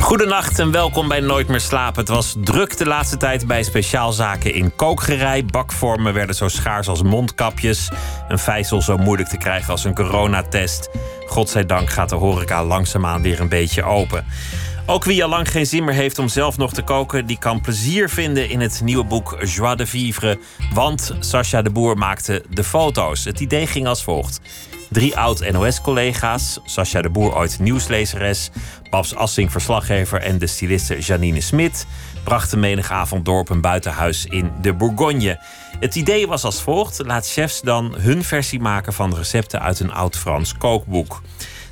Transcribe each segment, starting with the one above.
Goedenacht en welkom bij Nooit meer slapen. Het was druk de laatste tijd bij speciaalzaken in kookgerei. Bakvormen werden zo schaars als mondkapjes. Een vijzel zo moeilijk te krijgen als een coronatest. Godzijdank gaat de horeca langzaamaan weer een beetje open. Ook wie al lang geen zin meer heeft om zelf nog te koken, die kan plezier vinden in het nieuwe boek Joie de Vivre. Want Sascha de Boer maakte de foto's. Het idee ging als volgt. Drie oud-NOS-collega's, Sascha de Boer ooit nieuwslezeres, Babs Assing verslaggever en de styliste Janine Smit, brachten menige avond door op een buitenhuis in de Bourgogne. Het idee was als volgt: laat chefs dan hun versie maken van recepten uit een oud-Frans kookboek.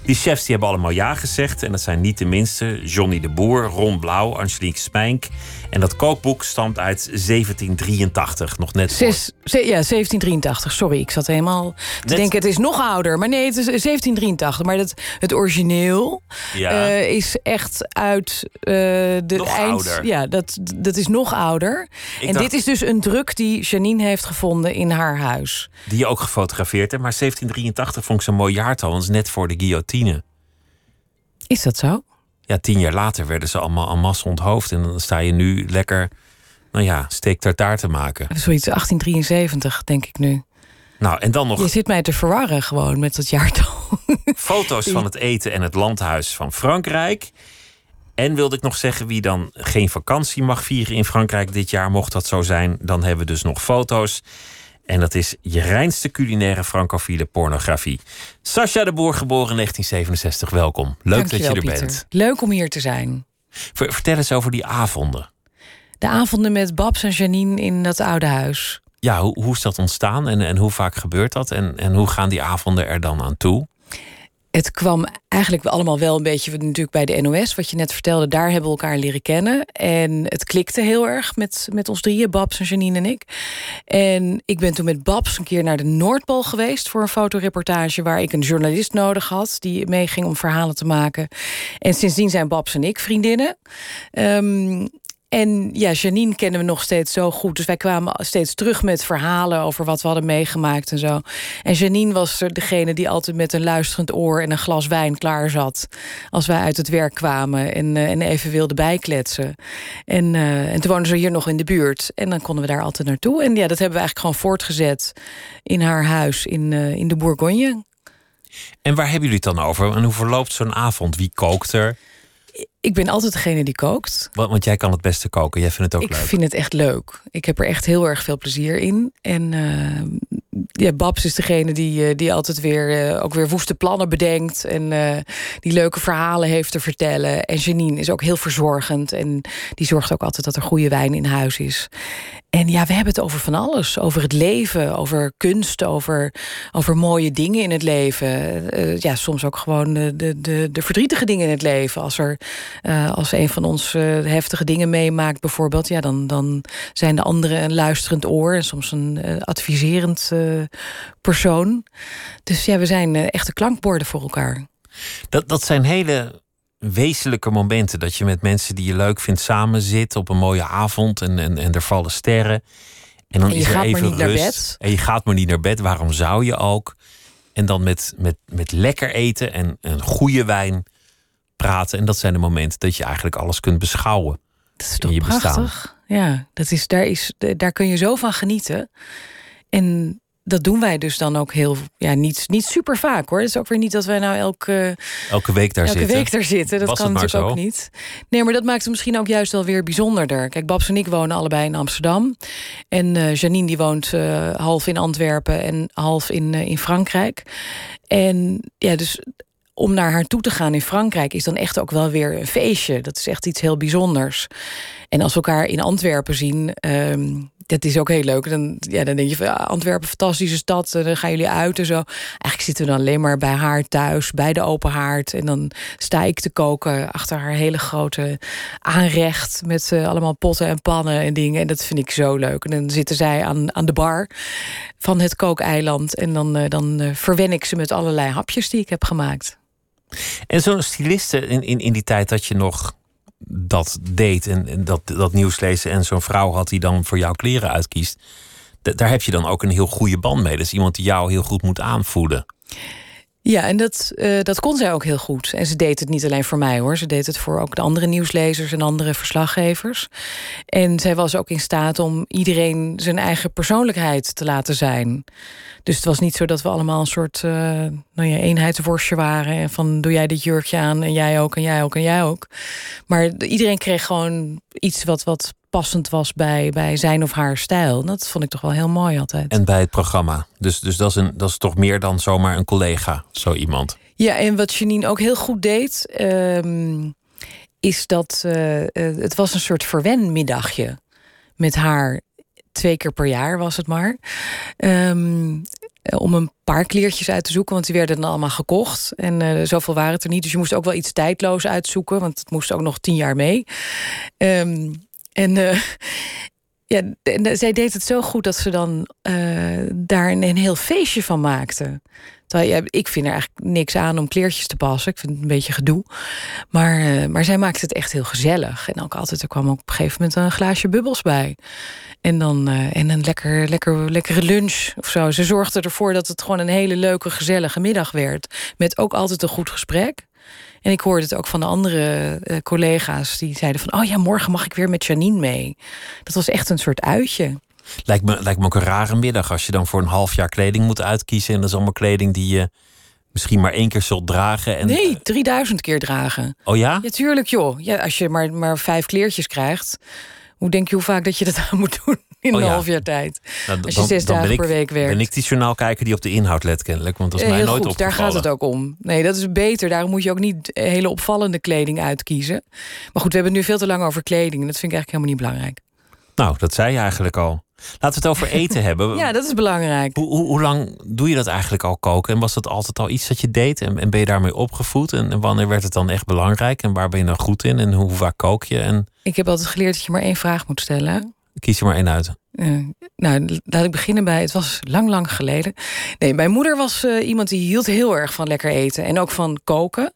Die chefs die hebben allemaal ja gezegd. En dat zijn niet de minste. Johnny de Boer, Ron Blauw, Angelique Spijnk. En dat kookboek stamt uit 1783. Nog net voor. Zes, ze- ja, 1783. Sorry, ik zat helemaal te Net- denken het is nog ouder. Maar nee, het is 1783. Maar dat, het origineel Ja. eh, is echt uit eh, de Nog eind... ouder. Ja, dat, dat is nog ouder. Ik en dacht- dit is dus een druk die Janine heeft gevonden in haar huis. Die je ook gefotografeerd hebt. Maar 1783 vond ik zo'n mooi jaartal. Want net voor de guillotine. Is dat zo? Ja, tien jaar later werden ze allemaal en masse onthoofd. En dan sta je nu lekker, nou ja, steak tartaar te maken. Zoiets 1873, denk ik nu. Nou, en dan nog Je zit mij te verwarren gewoon met dat jaartal. foto's van het eten en het landhuis van Frankrijk. En wilde ik nog zeggen, wie dan geen vakantie mag vieren in Frankrijk dit jaar, mocht dat zo zijn, dan hebben we dus nog foto's. En dat is je reinste culinaire francofiele pornografie. Sascha de Boer, geboren in 1967, welkom. Leuk dat je er Pieter. bent. Leuk om hier te zijn. Ver- vertel eens over die avonden. De avonden met Babs en Janine in dat oude huis. Ja, hoe, hoe is dat ontstaan en, en hoe vaak gebeurt dat? En, en hoe gaan die avonden er dan aan toe? Het kwam eigenlijk allemaal wel een beetje natuurlijk bij de NOS, wat je net vertelde. Daar hebben we elkaar leren kennen. En het klikte heel erg met, met ons drieën, Babs en Janine en ik. En ik ben toen met Babs een keer naar de Noordpool geweest voor een fotoreportage waar ik een journalist nodig had die meeging om verhalen te maken. En sindsdien zijn Babs en ik vriendinnen. Ehm, en ja, Janine kennen we nog steeds zo goed. Dus wij kwamen steeds terug met verhalen over wat we hadden meegemaakt en zo. En Janine was er degene die altijd met een luisterend oor en een glas wijn klaar zat. Als wij uit het werk kwamen en, eh, en even wilden bijkletsen. En, eh, en toen woonden ze hier nog in de buurt. En dan konden we daar altijd naartoe. En ja, dat hebben we eigenlijk gewoon voortgezet in haar huis in, eh, in de Bourgogne. En waar hebben jullie het dan over? En hoe verloopt zo'n avond? Wie kookt er? Ik ben altijd degene die kookt. Want, want jij kan het beste koken. Jij vindt het ook Ik leuk. vind het echt leuk. Ik heb er echt heel erg veel plezier in. En eh, ja, Babs is degene die, eh, die altijd weer, eh, ook weer woeste plannen bedenkt. En die leuke verhalen heeft te vertellen. En Janine is ook heel verzorgend. En die zorgt ook altijd dat er goede wijn in huis is. En ja, we hebben het over van alles. Over het leven, over kunst, over, over mooie dingen in het leven. Eh, ja, soms ook gewoon de, de, de, verdrietige dingen in het leven. Als, er, eh, als een van ons eh, heftige dingen meemaakt bijvoorbeeld... Ja, dan, dan zijn de anderen een luisterend oor... en soms een adviserend persoon. Dus ja, we zijn echte klankborden voor elkaar. Dat, dat zijn hele wezenlijke momenten. Dat je met mensen die je leuk vindt samen zit op een mooie avond en, en, en er vallen sterren. En dan En je is er gaat maar even niet naar rust. bed. En je gaat maar niet naar bed. Waarom zou je ook? En dan met, met, met lekker eten en een goede wijn praten. En dat zijn de momenten dat je eigenlijk alles kunt beschouwen. Dat is in toch je bestaan. prachtig? Ja, dat is, daar, is, daar kun je zo van genieten. En dat doen wij dus dan ook heel... Ja, niet, niet super vaak hoor. Het is ook weer niet dat wij nou elke... Elke week daar elke zitten. week daar zitten. Dat Was kan natuurlijk ook zo? niet. Nee, maar dat maakt het misschien ook juist wel weer bijzonderder. Kijk, Babs en ik wonen allebei in Amsterdam. En eh, Janine die woont eh, half in Antwerpen en half in, eh, in Frankrijk. En ja, dus om naar haar toe te gaan in Frankrijk is dan echt ook wel weer een feestje. Dat is echt iets heel bijzonders. En als we elkaar in Antwerpen zien, ehm, dat is ook heel leuk. Dan, ja, dan denk je van Antwerpen, fantastische stad. Dan gaan jullie uit en zo. Eigenlijk zitten we dan alleen maar bij haar thuis, bij de open haard. En dan sta ik te koken achter haar hele grote aanrecht. Met uh, allemaal potten en pannen en dingen. En dat vind ik zo leuk. En dan zitten zij aan, aan de bar van het kookeiland. En dan, uh, dan verwen ik ze met allerlei hapjes die ik heb gemaakt. En zo'n styliste in, in, in die tijd dat je nog dat deed en, dat, dat nieuws lezen en zo'n vrouw had die dan voor jou kleren uitkiest, daar heb je dan ook een heel goede band mee. Dat is iemand die jou heel goed moet aanvoeden. Ja, en dat, uh, dat kon zij ook heel goed. En ze deed het niet alleen voor mij hoor. Ze deed het voor ook de andere nieuwslezers en andere verslaggevers. En zij was ook in staat om iedereen zijn eigen persoonlijkheid te laten zijn. Dus het was niet zo dat we allemaal een soort uh, nou ja, eenheidsworstje waren. En van doe jij dit jurkje aan en jij ook en jij ook en jij ook. Maar iedereen kreeg gewoon iets wat, wat passend was bij, bij zijn of haar stijl. Dat vond ik toch wel heel mooi altijd. En bij het programma. Dus, dus dat, is een, dat is toch meer dan zomaar een collega, zo iemand. Ja, en wat Janine ook heel goed deed, um, is dat uh, het was een soort verwenmiddagje met haar. Twee keer per jaar was het maar. Um, om een paar kleertjes uit te zoeken, want die werden dan allemaal gekocht. En uh, zoveel waren het er niet. Dus je moest ook wel iets tijdloos uitzoeken, want het moest ook nog tien jaar mee. Um, en uh, ja, en, zij deed het zo goed dat ze dan uh, daar een, heel feestje van maakte. Terwijl, ik vind er eigenlijk niks aan om kleertjes te passen. Ik vind het een beetje gedoe. Maar, maar zij maakte het echt heel gezellig. En ook altijd, er kwam ook op een gegeven moment een glaasje bubbels bij. En dan en een lekker, lekker, lekkere lunch of zo. Ze zorgde ervoor dat het gewoon een hele leuke, gezellige middag werd. Met ook altijd een goed gesprek. En ik hoorde het ook van de andere uh, collega's die zeiden van... oh ja, morgen mag ik weer met Janine mee. Dat was echt een soort uitje. Lijkt me, lijkt me ook een rare middag als je dan voor een half jaar kleding moet uitkiezen. En dat is allemaal kleding die je misschien maar één keer zult dragen. En... Nee, 3000 keer dragen. Oh ja? Ja, tuurlijk joh. Ja, als je maar, maar vijf kleertjes krijgt... hoe denk je hoe vaak dat je dat aan moet doen? In oh, een ja. half jaar tijd. Nou, Als je zes dagen per week werkt. Ben ik die journaal kijken die op de inhoud let kennelijk. Want dat is mij Heel nooit goed, opgevallen. Daar gaat het ook om. Nee, dat is beter. Daarom moet je ook niet hele opvallende kleding uitkiezen. Maar goed, we hebben het nu veel te lang over kleding. En dat vind ik eigenlijk helemaal niet belangrijk. Nou, dat zei je eigenlijk al. Laten we het over eten hebben. Ja, dat is belangrijk. Hoe, hoe, hoe, lang doe je dat eigenlijk al koken? En was dat altijd al iets dat je deed? En, en ben je daarmee opgevoed? En, en, wanneer werd het dan echt belangrijk? En waar ben je dan goed in? En hoe vaak kook je? En... Ik heb altijd geleerd dat je maar één vraag moet stellen. Kies er maar één uit. Uh, nou, laat ik beginnen bij. Het was lang, lang geleden. Nee, mijn moeder was uh, iemand die hield heel erg van lekker eten. En ook van koken.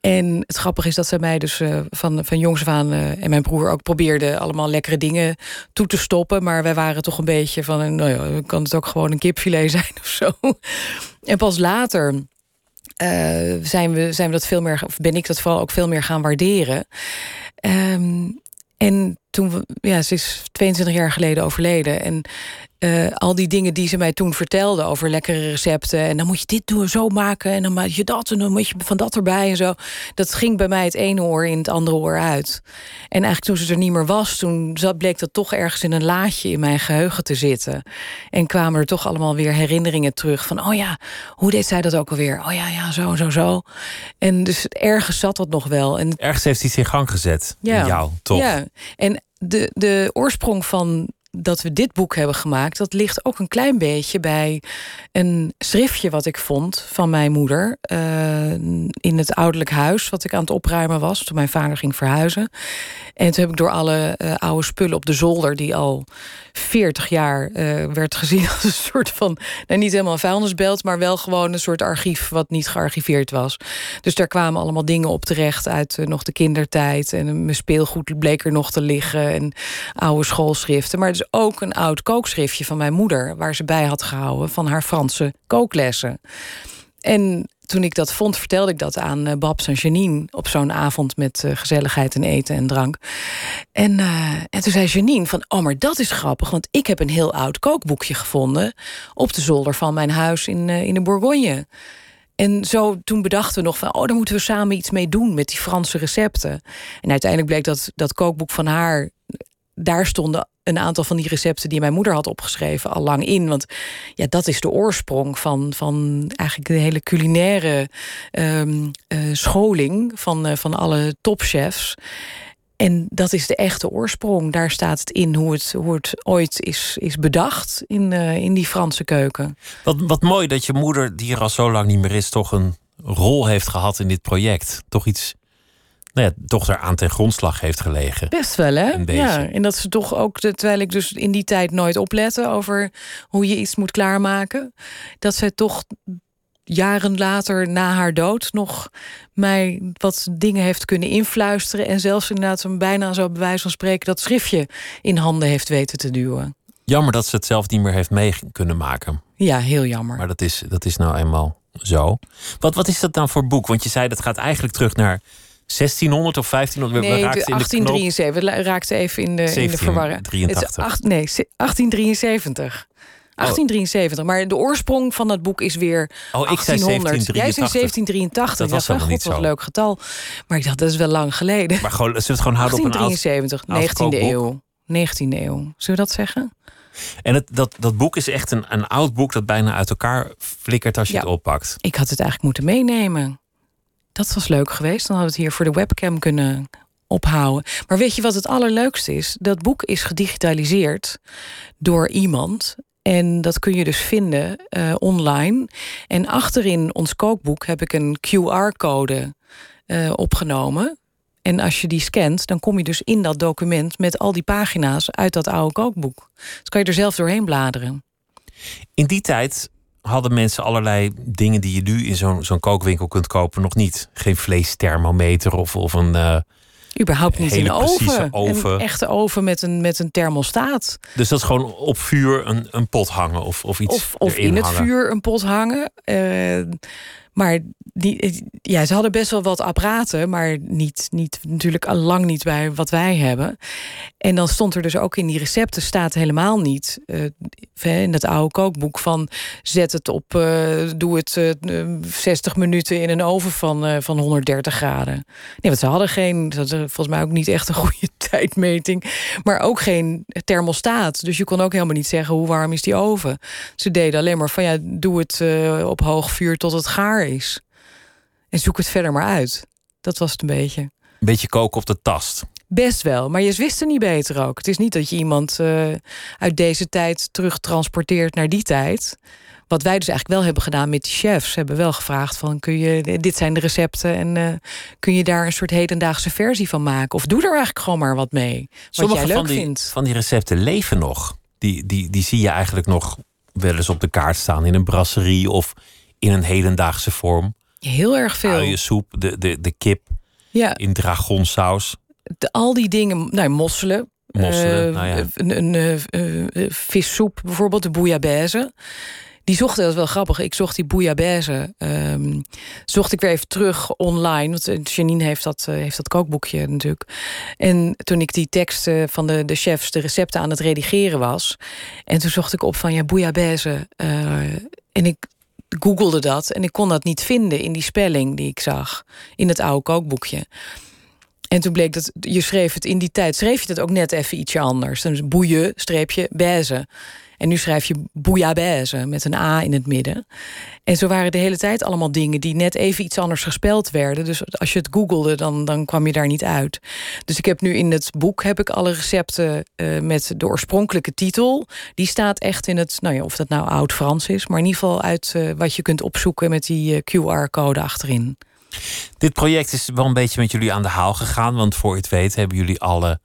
En het grappige is dat zij mij dus uh, van, van jongs af aan... en mijn broer ook probeerden allemaal lekkere dingen toe te stoppen. Maar wij waren toch een beetje van... Nou ja, kan het ook gewoon een kipfilet zijn of zo. En pas later... zijn, we, zijn we dat veel meer, of ben ik dat vooral ook veel meer gaan waarderen. Um, en toen, ja, ze is 22 jaar geleden overleden. En uh, al die dingen die ze mij toen vertelde over lekkere recepten. En dan moet je dit doen, zo maken. En dan maak je dat en dan moet je van dat erbij en zo. Dat ging bij mij het ene oor in het andere oor uit. En eigenlijk toen ze er niet meer was, toen zat, bleek dat toch ergens in een laadje in mijn geheugen te zitten. En kwamen er toch allemaal weer herinneringen terug van: oh ja, hoe deed zij dat ook alweer? Oh ja, ja, zo, zo, zo. En dus ergens zat dat nog wel. En ergens heeft iets in gang gezet. Ja, in jou, toch? Ja, en de, de oorsprong van dat we dit boek hebben gemaakt, dat ligt ook een klein beetje bij een schriftje wat ik vond van mijn moeder uh, in het ouderlijk huis wat ik aan het opruimen was toen mijn vader ging verhuizen. En toen heb ik door alle uh, oude spullen op de zolder die al 40 jaar uh, werd gezien als een soort van, nou niet helemaal een vuilnisbelt, maar wel gewoon een soort archief wat niet gearchiveerd was. Dus daar kwamen allemaal dingen op terecht uit nog de kindertijd en mijn speelgoed bleek er nog te liggen en oude schoolschriften. Maar het is ook een oud kookschriftje van mijn moeder waar ze bij had gehouden van haar Franse kooklessen. En toen ik dat vond, vertelde ik dat aan uh, Babs en Janine... op zo'n avond met uh, gezelligheid en eten en drank. En, uh, en toen zei Janine van, oh, maar dat is grappig... want ik heb een heel oud kookboekje gevonden... op de zolder van mijn huis in, in de Bourgogne. En zo toen bedachten we nog van... oh, daar moeten we samen iets mee doen met die Franse recepten. En uiteindelijk bleek dat dat kookboek van haar... daar stonden een aantal van die recepten die mijn moeder had opgeschreven al lang in. Want ja, dat is de oorsprong van, van eigenlijk de hele culinaire um, uh, scholing van, uh, van alle topchefs. En dat is de echte oorsprong. Daar staat het in hoe het, hoe het ooit is, is bedacht in, uh, in die Franse keuken. Wat, wat mooi dat je moeder, die er al zo lang niet meer is, toch een rol heeft gehad in dit project. Toch iets, nou ja, toch eraan ten grondslag heeft gelegen. Best wel, hè? Ja, en dat ze toch ook, terwijl ik dus in die tijd nooit oplette over hoe je iets moet klaarmaken, dat zij toch jaren later, na haar dood, nog mij wat dingen heeft kunnen influisteren. En zelfs inderdaad een bijna zo bij wijze van spreken dat schriftje in handen heeft weten te duwen. Jammer dat ze het zelf niet meer heeft mee kunnen maken. Ja, heel jammer. Maar dat is, dat is nou eenmaal zo. Wat, wat is dat dan voor boek? Want je zei dat gaat eigenlijk terug naar 1600 of 1500? Nee, we 1873. We raakten even in de, in de verwarring. 83. nee, 1873. 1873. Maar de oorsprong van dat boek is weer oh, ik 1800. Zei Jij zei 1783. Dat was wel niet zo. een leuk getal. Maar ik dacht, dat is wel lang geleden. Maar gewoon, zullen we het gewoon houden 1873, op een 19e eeuw. 19e eeuw. Zullen we dat zeggen? En het, dat, dat boek is echt een, een oud boek dat bijna uit elkaar flikkert als je het oppakt. Ik had het eigenlijk moeten meenemen. Dat was leuk geweest. Dan hadden we het hier voor de webcam kunnen ophouden. Maar weet je wat het allerleukste is? Dat boek is gedigitaliseerd door iemand. En dat kun je dus vinden uh, online. En achterin ons kookboek heb ik een QR-code uh, opgenomen. En als je die scant, dan kom je dus in dat document met al die pagina's uit dat oude kookboek. Dus kan je er zelf doorheen bladeren. In die tijd hadden mensen allerlei dingen die je nu in zo'n zo'n kookwinkel kunt kopen nog niet. Geen vleesthermometer of, of een. Uh, Überhaupt niet in oven. oven. Een echte oven met een, met een thermostaat. Dus dat is gewoon op vuur een, een pot hangen of, of iets. Of, of in het vuur een pot hangen. Uh, maar die, ja, ze hadden best wel wat apparaten, maar niet, niet, natuurlijk al lang niet bij wat wij hebben. En dan stond er dus ook in die recepten staat helemaal niet uh, in dat oude kookboek van zet het op, uh, doe het uh, eh, 60 minuten in een oven van, van 130 graden. Nee, want ze hadden geen, volgens mij ook niet echt een goede tijdmeting, maar ook geen thermostaat. Dus je kon ook helemaal niet zeggen hoe warm is die oven. Ze deden alleen maar van ja, doe het op hoog vuur tot het gaar is. En zoek het verder maar uit. Dat was het een beetje. Een beetje koken op de tast. Best wel, maar je wist er niet beter ook. Het is niet dat je iemand uh, uit deze tijd terugtransporteert naar die tijd. Wat wij dus eigenlijk wel hebben gedaan met die chefs. Ze hebben wel gevraagd van, kun je, dit zijn de recepten... en uh, kun je daar een soort hedendaagse versie van maken? Of doe er eigenlijk gewoon maar wat mee, wat Sommige jij leuk van die, vindt. van die recepten leven nog. Die, die, die zie je eigenlijk nog wel eens op de kaart staan... in een brasserie of in een hedendaagse vorm. Heel erg veel. Je soep, de, de, de kip ja. in dragonsaus. De, al die dingen, nou, mosselen. Mosselen, uh, nou ja. Een, een uh, vissoep, bijvoorbeeld de bouillabaisse. Die zocht, dat is wel grappig, ik zocht die bouillabaisse. Um, zocht ik weer even terug online. Want Janine heeft dat, heeft dat kookboekje natuurlijk. En toen ik die teksten van de, de chefs, de recepten aan het redigeren was. En toen zocht ik op van ja, bouillabaisse. en ik googelde dat en ik kon dat niet vinden in die spelling die ik zag in het oude kookboekje. En toen bleek dat je schreef het in die tijd, schreef je het ook net even ietsje anders. Dan boeien, streepje, bezen. En nu schrijf je bouillabaisse met een A in het midden. En zo waren de hele tijd allemaal dingen die net even iets anders gespeld werden. Dus als je het googelde, dan, dan kwam je daar niet uit. Dus ik heb nu in het boek heb ik alle recepten uh, met de oorspronkelijke titel. Die staat echt in het, nou ja, of dat nou oud-Frans is, maar in ieder geval uit uh, wat je kunt opzoeken met die uh, QR-code achterin. Dit project is wel een beetje met jullie aan de haal gegaan, want voor je het weet hebben jullie alle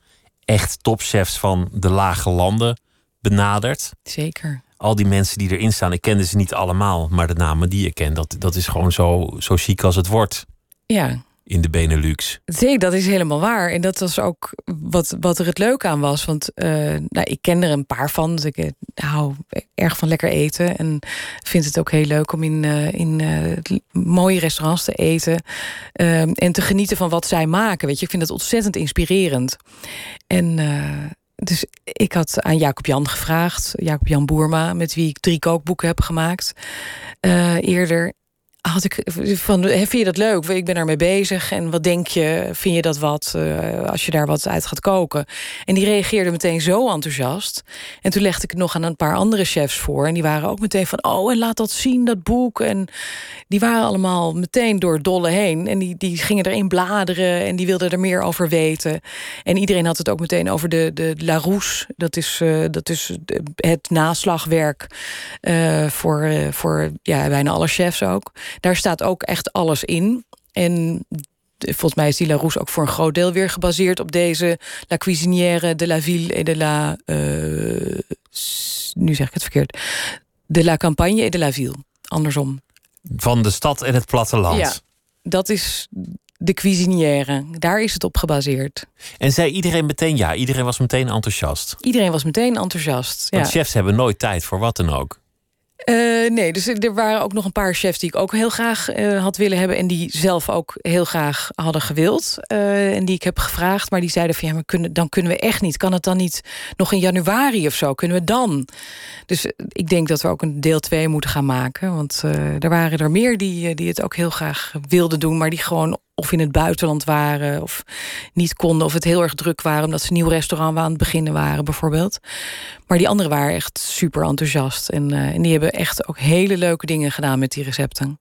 echt topchefs van de lage landen benaderd. Zeker. Al die mensen die erin staan, ik kende ze niet allemaal, maar de namen die ik ken, dat, dat is gewoon zo, zo chic als het wordt. Ja. In de Benelux. Zeker, dat is helemaal waar. En dat was ook wat, wat er het leuke aan was. Want uh, nou, ik ken er een paar van. Dus ik eh, hou erg van lekker eten. En vind het ook heel leuk om in, uh, in uh, mooie restaurants te eten. en te genieten van wat zij maken. Weet je, ik vind het ontzettend inspirerend. En dus ik had aan Jacob Jan gevraagd, Jacob Jan Boerma, met wie ik drie kookboeken heb gemaakt uh, eerder. Had ik van, vind je dat leuk? Ik ben ermee bezig. En wat denk je? Vind je dat wat uh, als je daar wat uit gaat koken? En die reageerde meteen zo enthousiast. En toen legde ik het nog aan een paar andere chefs voor. En die waren ook meteen van, oh, en laat dat zien, dat boek. En die waren allemaal meteen door dolle heen. En die, die gingen erin bladeren en die wilden er meer over weten. En iedereen had het ook meteen over de, de Larousse. Dat is, uh, dat is het naslagwerk uh, voor, voor ja, bijna alle chefs ook. Daar staat ook echt alles in. En volgens mij is die Larousse ook voor een groot deel weer gebaseerd op deze La Cuisinière de la Ville et de la. Uh, nu zeg ik het verkeerd. De la Campagne et de la Ville. Andersom. Van de stad en het platteland. Ja, dat is de cuisinière. Daar is het op gebaseerd. En zei iedereen meteen ja? Iedereen was meteen enthousiast? Iedereen was meteen enthousiast. Want chefs hebben nooit tijd voor wat dan ook. Uh, nee, dus er waren ook nog een paar chefs die ik ook heel graag uh, had willen hebben. En die zelf ook heel graag hadden gewild. Uh, en die ik heb gevraagd. Maar die zeiden van ja, maar kunnen, dan kunnen we echt niet. Kan het dan niet nog in januari of zo? Kunnen we dan? Dus ik denk dat we ook een deel 2 moeten gaan maken. Want er waren er meer die, die het ook heel graag wilden doen. Maar die gewoon of in het buitenland waren of niet konden of het heel erg druk waren omdat ze een nieuw restaurant aan het beginnen waren bijvoorbeeld. Maar die anderen waren echt super enthousiast en, uh, en die hebben echt ook hele leuke dingen gedaan met die recepten.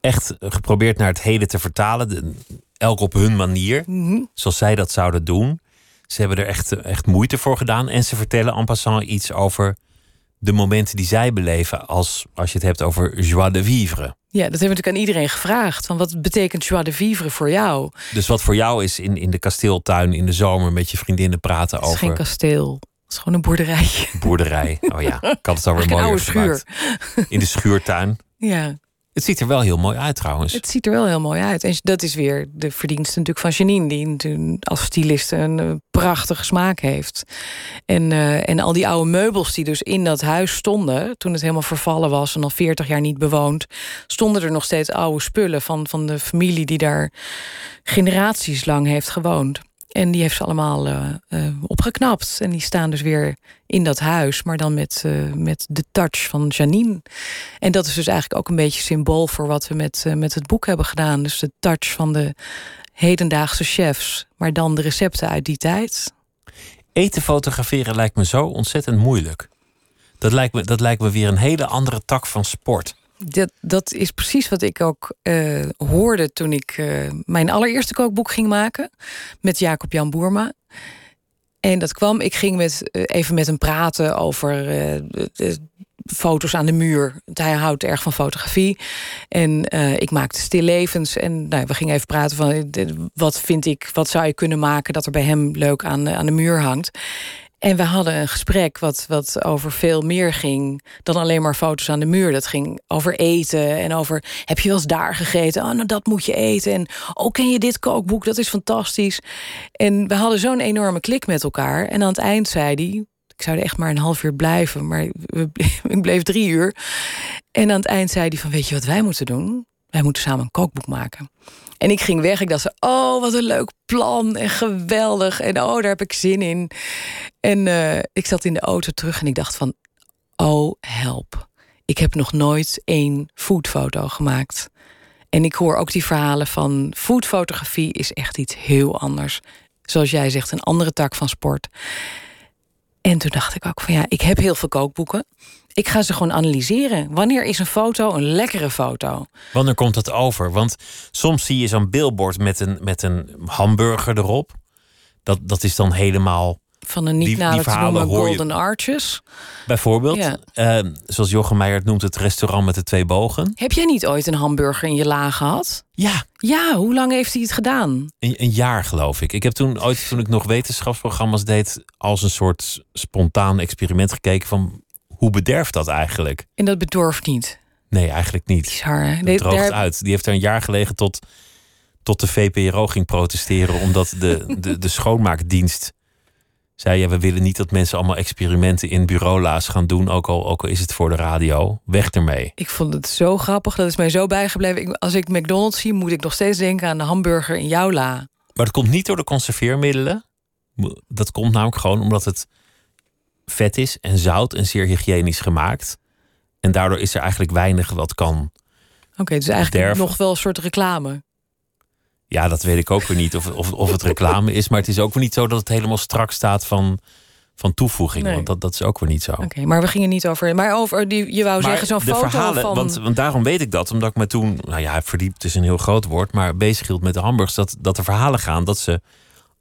Echt geprobeerd naar het heden te vertalen, de, elk op hun manier, mm -hmm. zoals zij dat zouden doen. Ze hebben er echt, echt moeite voor gedaan en ze vertellen en passant iets over de momenten die zij beleven als, als je het hebt over joie de vivre. Ja, dat hebben we natuurlijk aan iedereen gevraagd. Van wat betekent joie de vivre voor jou? Dus wat voor jou is in, in de kasteeltuin in de zomer met je vriendinnen praten over. Het is geen kasteel. Het is gewoon een boerderij. Boerderij. Oh ja, ik had het alweer mooi. Schuur. In de schuurtuin. Ja. Het ziet er wel heel mooi uit trouwens. Het ziet er wel heel mooi uit. En dat is weer de verdienste natuurlijk van Janine... die als styliste een uh, prachtige smaak heeft. En, uh, en al die oude meubels die dus in dat huis stonden... toen het helemaal vervallen was en al 40 jaar niet bewoond... stonden er nog steeds oude spullen van, van de familie... die daar generaties lang heeft gewoond. En die heeft ze allemaal uh, uh, opgeknapt. En die staan dus weer in dat huis, maar dan met, uh, met de touch van Janine. En dat is dus eigenlijk ook een beetje symbool voor wat we met, met het boek hebben gedaan. Dus de touch van de hedendaagse chefs, maar dan de recepten uit die tijd. Eten fotograferen lijkt me zo ontzettend moeilijk. Dat lijkt me, dat lijkt me weer een hele andere tak van sport. Dat, dat is precies wat ik ook uh, hoorde toen ik uh, mijn allereerste kookboek ging maken. Met Jacob Jan Boerma. En dat kwam, ik ging met, uh, even met hem praten over foto's aan de muur. Hij houdt erg van fotografie. En ik maakte stillevens. En nou, we gingen even praten van wat vind ik, wat zou je kunnen maken dat er bij hem leuk aan, aan de muur hangt. En we hadden een gesprek wat, wat over veel meer ging dan alleen maar foto's aan de muur. Dat ging over eten en over heb je wel eens daar gegeten? Oh, nou dat moet je eten. En oh, ken je dit kookboek? Dat is fantastisch. En we hadden zo'n enorme klik met elkaar. En aan het eind zei hij, ik zou er echt maar een half uur blijven, maar ik bleef drie uur. En aan het eind zei hij van, weet je wat wij moeten doen? Wij moeten samen een kookboek maken. En ik ging weg. Ik dacht, oh, wat een leuk plan en geweldig. En oh, daar heb ik zin in. En uh, ik zat in de auto terug en ik dacht van, oh, help. Ik heb nog nooit één foodfoto gemaakt. En ik hoor ook die verhalen van foodfotografie is echt iets heel anders. Zoals jij zegt, een andere tak van sport. En toen dacht ik ook van ja, ik heb heel veel kookboeken. Ik ga ze gewoon analyseren. Wanneer is een foto een lekkere foto? Wanneer komt het over? Want soms zie je zo'n billboard met een, met een hamburger erop. Dat, dat is dan helemaal. Van een niet nader te noemen Golden Arches. Bijvoorbeeld. Ja. Uh, zoals Jochem Meijer het noemt, het restaurant met de twee bogen. Heb jij niet ooit een hamburger in je la gehad? Ja. Ja, hoe lang heeft hij het gedaan? Een, een, jaar, geloof ik. Ik heb toen ooit, toen ik nog wetenschapsprogramma's deed, als een soort spontaan experiment gekeken van hoe bederft dat eigenlijk? En dat bedorft niet? Nee, eigenlijk niet. Bizar. Dat droogt daar... uit. Die heeft er een jaar gelegen tot, tot de VPRO ging protesteren... omdat de, de, de schoonmaakdienst zei... Ja, we willen niet dat mensen allemaal experimenten in bureaula's gaan doen... Ook al, ook al is het voor de radio. Weg ermee. Ik vond het zo grappig. Dat is mij zo bijgebleven. Ik, als ik McDonald's zie, moet ik nog steeds denken aan de hamburger in jouw la. Maar dat komt niet door de conserveermiddelen. Dat komt namelijk gewoon omdat het vet is en zout en zeer hygiënisch gemaakt. En daardoor is er eigenlijk weinig wat kan Oké, dus eigenlijk Derven. nog wel een soort reclame. Ja, dat weet ik ook weer niet of, of, of het reclame is. Maar het is ook weer niet zo dat het helemaal strak staat van, van toevoeging. Nee. Want dat, dat is ook weer niet zo. Oké, maar we gingen niet over. Maar over die, je wou Maar zeggen, zo'n foto verhalen, van. want, want daarom weet ik dat. Omdat ik me toen, nou ja, verdiept is een heel groot woord. Maar bezig hield met de hamburgers. Dat, dat er verhalen gaan dat ze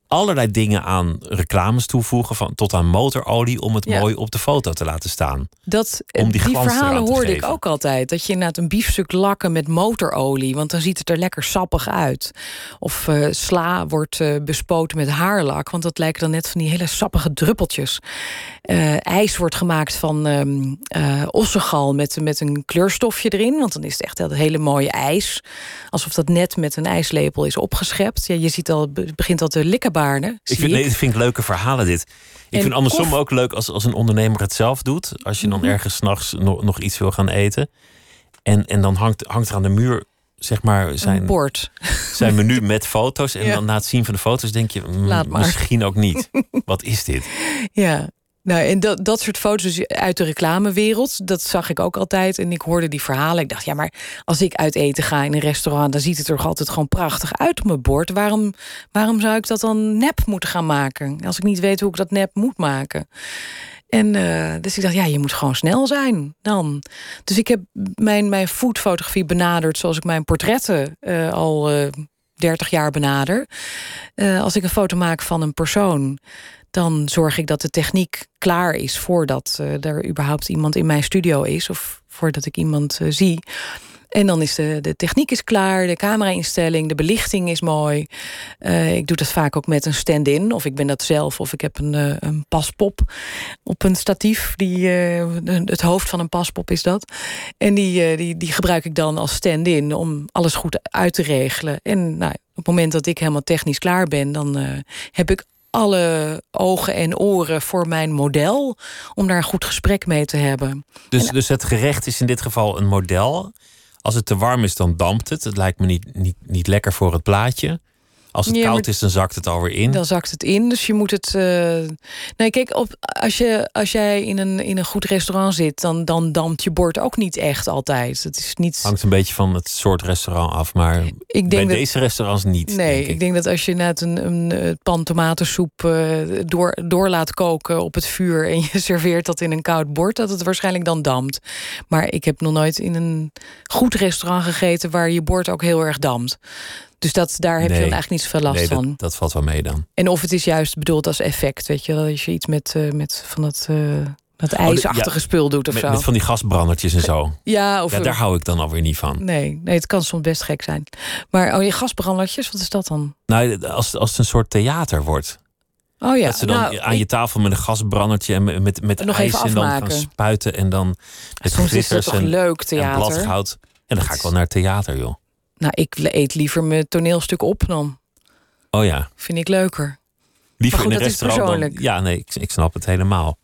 allerlei dingen aan reclames toevoegen. Van, tot aan motorolie om het Ja. mooi op de foto te laten staan. Dat, Om die glans verhalen hoorde ik ook altijd. Dat je inderdaad een biefstuk lakken met motorolie. Want dan ziet het er lekker sappig uit. Of eh, sla wordt eh, bespoten met haarlak. Want dat lijken dan net van die hele sappige druppeltjes. Eh, ijs wordt gemaakt van eh, ossegal met, met een kleurstofje erin. Want dan is het echt dat hele mooie ijs. Alsof dat net met een ijslepel is opgeschept. Ja, je ziet al, het begint al te likkenbaarden. Ik vind, nee, vind ik leuke verhalen dit. Ik En vind andersom ook leuk als, als een ondernemer het zelf doet. Als je dan Mhm. ergens s'nachts nog, nog iets wil gaan eten. En, en dan hangt, hangt er aan de muur zeg maar zijn, bord. zijn menu met foto's. En Ja. dan na het zien van de foto's denk je, mm, misschien ook niet. Wat is dit? Ja, nou, en dat, dat soort foto's dus uit de reclamewereld, dat zag ik ook altijd. En ik hoorde die verhalen. Ik dacht, ja, maar als ik uit eten ga in een restaurant, dan ziet het er altijd gewoon prachtig uit op mijn bord. Waarom, waarom zou ik dat dan nep moeten gaan maken? Als ik niet weet hoe ik dat nep moet maken. En eh, dus ik dacht, ja, je moet gewoon snel zijn dan. Dus ik heb mijn, mijn foodfotografie benaderd zoals ik mijn portretten eh, al eh 30 jaar benader. Als ik een foto maak van een persoon, dan zorg ik dat de techniek klaar is voordat eh, er überhaupt iemand in mijn studio is of voordat ik iemand eh, zie. En dan is de, de techniek is klaar, de camera-instelling, de belichting is mooi. Eh, ik doe dat vaak ook met een stand-in, of ik ben dat zelf, of ik heb een, een paspop op een statief. Die, het hoofd van een paspop is dat. En die, die, die gebruik ik dan als stand-in om alles goed uit te regelen. En nou, op het moment dat ik helemaal technisch klaar ben, dan heb ik alle ogen en oren voor mijn model om daar een goed gesprek mee te hebben. Dus, dus het gerecht is in dit geval een model. Als het te warm is, dan dampt het. Het lijkt me niet, niet, niet lekker voor het plaatje. Als het Ja, koud is, dan zakt het alweer in. Dan zakt het in, dus je moet het. eh, Nee, kijk, op, als, je, als jij in een, in een goed restaurant zit, dan, dan dampt je bord ook niet echt altijd. Het is niet. Hangt een beetje van het soort restaurant af. Maar ik bij denk dat, deze restaurants niet. Nee, denk ik. ik denk dat als je net een, een pan tomatensoep eh, door, door laat koken op het vuur en je serveert dat in een koud bord, dat het waarschijnlijk dan dampt. Maar ik heb nog nooit in een goed restaurant gegeten waar je bord ook heel erg dampt. Dus dat, daar heb Nee. je dan eigenlijk niet zoveel last nee, van. dat, dat valt wel mee dan. En of het is juist bedoeld als effect, weet je, wel, als je iets met, eh, met van dat, eh, dat ijsachtige Oh, ja, spul doet of Met, zo. met van die gasbrandertjes en zo. Ja, of Ja, daar hou ik dan alweer niet van. nee, nee, het kan soms best gek zijn. Maar oh, je gasbrandertjes, wat is dat dan? Nou, als, als het een soort theater wordt. Oh ja, dat ze dan nou, aan je tafel met een gasbrandertje en met, met, ijs en dan gaan spuiten en dan met soms is dat toch en, leuk en theater. bladgoud. En dan ga ik wel naar het theater, joh. Nou, ik eet liever mijn toneelstuk op dan. Oh ja, Vind ik leuker. liever goed, in een restaurant dan... Ja, nee, ik, ik snap het helemaal.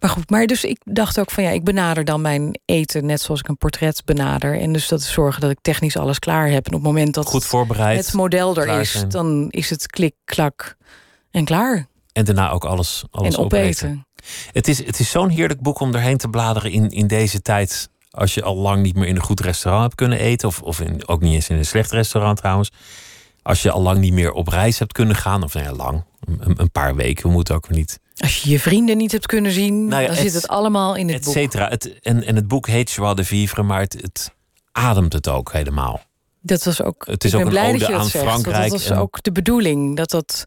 Maar goed, maar dus ik dacht ook van ja, ik benader dan mijn eten net zoals ik een portret benader. En dus dat is zorgen dat ik technisch alles klaar heb. En op het moment dat Goed voorbereid. het model er is, zijn. dan is het klik, klak en klaar. En daarna ook alles, alles en opeten. Het is, het is zo'n heerlijk boek om erheen te bladeren in, in deze tijd. Als je al lang niet meer in een goed restaurant hebt kunnen eten. Of, of in, ook niet eens in een slecht restaurant trouwens. Als je al lang niet meer op reis hebt kunnen gaan. Of nou ja, lang. Een, een paar weken. We moeten ook niet. Als je je vrienden niet hebt kunnen zien, Nou ja, dan et- zit het allemaal in het Et boek. cetera. Het, en, en het boek heet Joie de Vivre. Maar het, het ademt het ook helemaal. Dat was ook. Het is ik ook ben een blij dat je dat zegt. Frankrijk Dat was en- ook de bedoeling. Dat dat.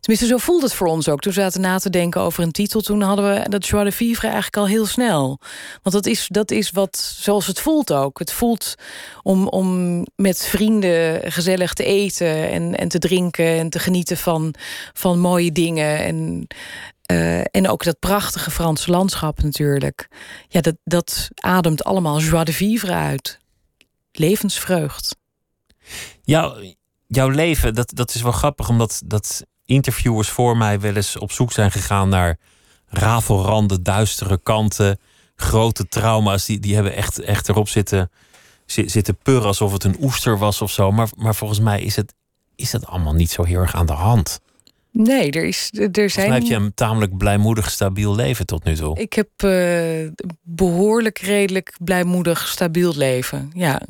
Tenminste, zo voelde het voor ons ook. Toen we zaten na te denken over een titel. Toen hadden we dat Joie de Vivre eigenlijk al heel snel. Want dat is, dat is wat zoals het voelt ook. Het voelt om, om met vrienden gezellig te eten en, en te drinken en te genieten van, van mooie dingen. En, eh, en ook dat prachtige Franse landschap natuurlijk. Ja, dat, dat ademt allemaal joie de vivre uit. Levensvreugd. Jouw, jouw leven, dat, dat is wel grappig. Omdat dat interviewers voor mij wel eens op zoek zijn gegaan naar rafelranden, duistere kanten, grote trauma's. Die, die hebben echt, echt erop zitten, zi- zitten purren alsof het een oester was of zo. Maar, maar volgens mij is het, is het allemaal niet zo heel erg aan de hand. Nee, er, is, er zijn. heb je een tamelijk blijmoedig, stabiel leven tot nu toe. Ik heb eh, behoorlijk, redelijk, blijmoedig, stabiel leven. Ja.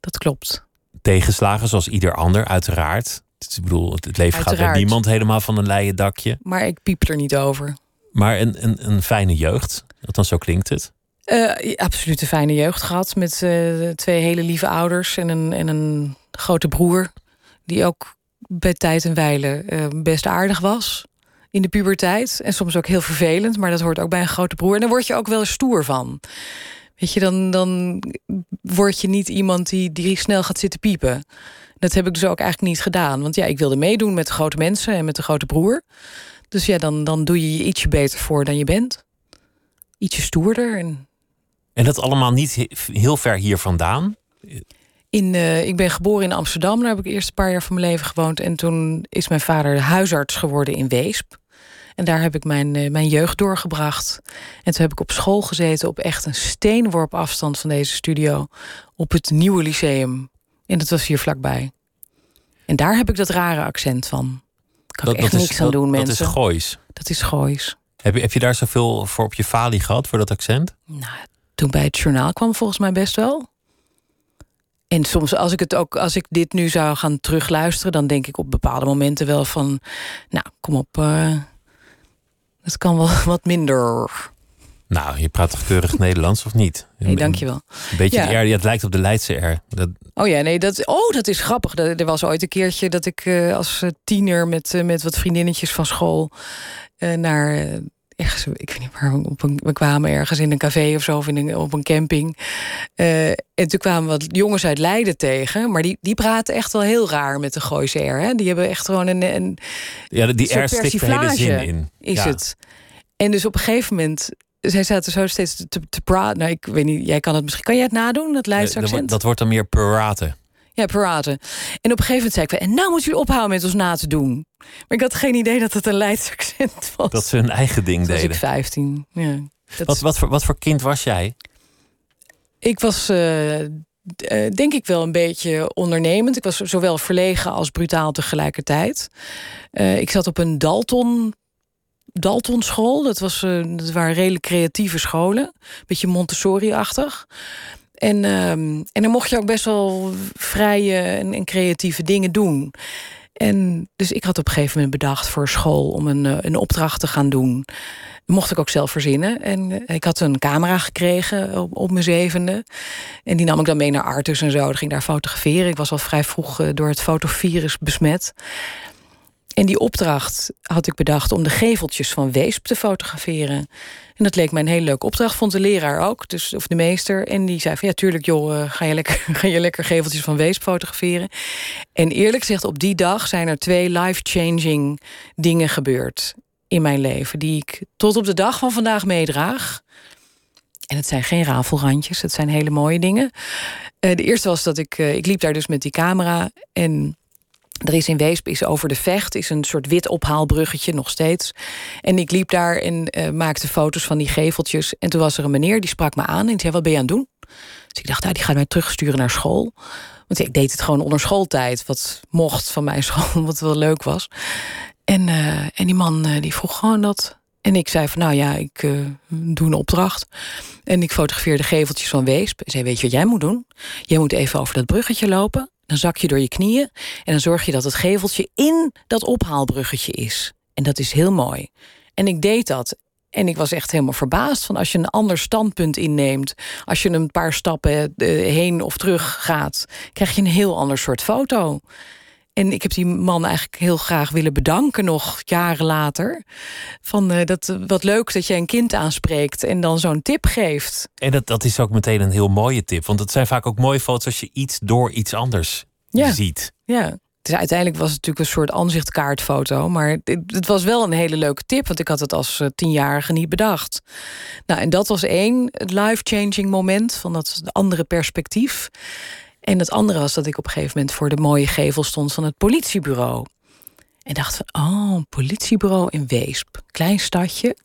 dat klopt. Tegenslagen zoals ieder ander, uiteraard. Ik bedoel, het leven gaat bij niemand helemaal van een leien dakje. Maar ik piep er niet over. Maar een, een, een fijne jeugd, althans zo klinkt het. Eh, absoluut een fijne jeugd gehad. Met eh, twee hele lieve ouders en een, en een grote broer. Die ook bij tijd en wijle eh, best aardig was. In de puberteit. En soms ook heel vervelend. Maar dat hoort ook bij een grote broer. En daar word je ook wel stoer van. Weet je, dan, dan word je niet iemand die, die snel gaat zitten piepen. Dat heb ik dus ook eigenlijk niet gedaan. Want ja, ik wilde meedoen met de grote mensen en met de grote broer. Dus ja, dan, dan doe je je ietsje beter voor dan je bent. Ietsje stoerder en En dat allemaal niet he- heel ver hier vandaan. In, eh, ik ben geboren in Amsterdam. Daar heb ik eerst een paar jaar van mijn leven gewoond. En toen is mijn vader huisarts geworden in Weesp. En daar heb ik mijn, eh, mijn jeugd doorgebracht. En toen heb ik op school gezeten op echt een steenworp afstand van deze studio. Op het Nieuwe Lyceum. En dat was hier vlakbij. En daar heb ik dat rare accent van. Kan ik echt is, niks aan dat, doen, dat mensen. is Goois. Dat is Goois. Heb je, heb je daar zoveel voor op je falie gehad, voor dat accent? Nou, toen bij het journaal kwam volgens mij best wel. En soms als ik het ook, als ik dit nu zou gaan terugluisteren, dan denk ik op bepaalde momenten wel van, nou, kom op, eh het kan wel wat minder. Nou, je praat toch keurig Nederlands of niet? Nee, dankjewel. Een beetje Ja. de R, ja, het lijkt op de Leidse R. Dat, Oh ja, nee, dat, oh, dat is grappig. Er er was ooit een keertje dat ik eh, als eh, tiener met, eh, met wat vriendinnetjes van school naar. Ergens, ik weet niet waar, op een, we kwamen ergens in een café of zo, of in een, op een camping. Eh, en toen kwamen wat jongens uit Leiden tegen, maar die, die praten echt wel heel raar met de Gooise R. Hè? Die hebben echt gewoon een, een ja, die R stikt de hele zin in. is Ja. het. En dus op een gegeven moment, zij zaten zo steeds te, te praten. Nou, ik weet niet, jij kan het misschien, kan jij het nadoen, dat Leidse Eh, dat, accent? dat wordt dan meer praten. Ja, praten. En op een gegeven moment zei ik... en nou moeten jullie ophouden met ons na te doen. Maar ik had geen idee dat het een Leids accent was. Dat ze hun eigen ding was ik deden. 15. Ja. Dat Wat, wat, voor, wat voor kind was jij? Ik was eh, eh, denk ik wel een beetje ondernemend. Ik was zowel verlegen als brutaal tegelijkertijd. Eh, ik zat op een Dalton... Dalton school, dat, was, dat waren redelijk creatieve scholen. Beetje Montessori-achtig. En, ehm, en dan mocht je ook best wel vrije en, creatieve dingen doen. En dus ik had op een gegeven moment bedacht voor school om een, eh, een opdracht te gaan doen. Mocht ik ook zelf verzinnen. En eh, ik had een camera gekregen op, op mijn zevende. En die nam ik dan mee naar Artus en zo. Dan ging daar fotograferen. Ik was al vrij vroeg eh, door het fotovirus besmet. En die opdracht had ik bedacht om de geveltjes van Weesp te fotograferen. En dat leek mij een hele leuke opdracht. Vond de leraar ook, dus, of de meester. En die zei van ja, tuurlijk joh, eh, ga je lekker, ga je lekker geveltjes van Weesp fotograferen. En eerlijk gezegd, op die dag zijn er twee life-changing dingen gebeurd in mijn leven. Die ik tot op de dag van vandaag meedraag. En het zijn geen rafelrandjes, het zijn hele mooie dingen. Eh, de eerste was dat ik, eh, ik liep daar dus met die camera. En er is in Weesp, is over de vecht, is een soort wit ophaalbruggetje nog steeds. En ik liep daar en eh, maakte foto's van die geveltjes. En toen was er een meneer die sprak me aan en zei: Wat ben je aan het doen? Dus ik dacht, nou, die gaat mij terugsturen naar school. Want ik deed het gewoon onder schooltijd, wat mocht van mijn school, wat wel leuk was. En, eh, en die man eh, die vroeg gewoon dat. En ik zei van, nou ja, ik doe een opdracht. En ik fotografeerde geveltjes van Weesp. En zei, weet je wat jij moet doen? Jij moet even over dat bruggetje lopen. Dan zak je door je knieën. En dan zorg je dat het geveltje in dat ophaalbruggetje is. En dat is heel mooi. En ik deed dat. En ik was echt helemaal verbaasd van als je een ander standpunt inneemt. Als je een paar stappen eh, heen of terug gaat, krijg je een heel ander soort foto. En ik heb die man eigenlijk heel graag willen bedanken, nog jaren later. Van eh, dat, wat leuk dat je een kind aanspreekt en dan zo'n tip geeft. En dat, dat is ook meteen een heel mooie tip. Want het zijn vaak ook mooie foto's als je iets door iets anders Ja. ziet. Ja. Dus uiteindelijk was het natuurlijk een soort aanzichtkaartfoto. Maar het, het was wel een hele leuke tip, want ik had het als eh, tienjarige niet bedacht. Nou, en dat was één het life-changing moment van dat andere perspectief. En het andere was dat ik op een gegeven moment voor de mooie gevel stond van het politiebureau. En dacht van, oh, een politiebureau in Weesp. Klein stadje.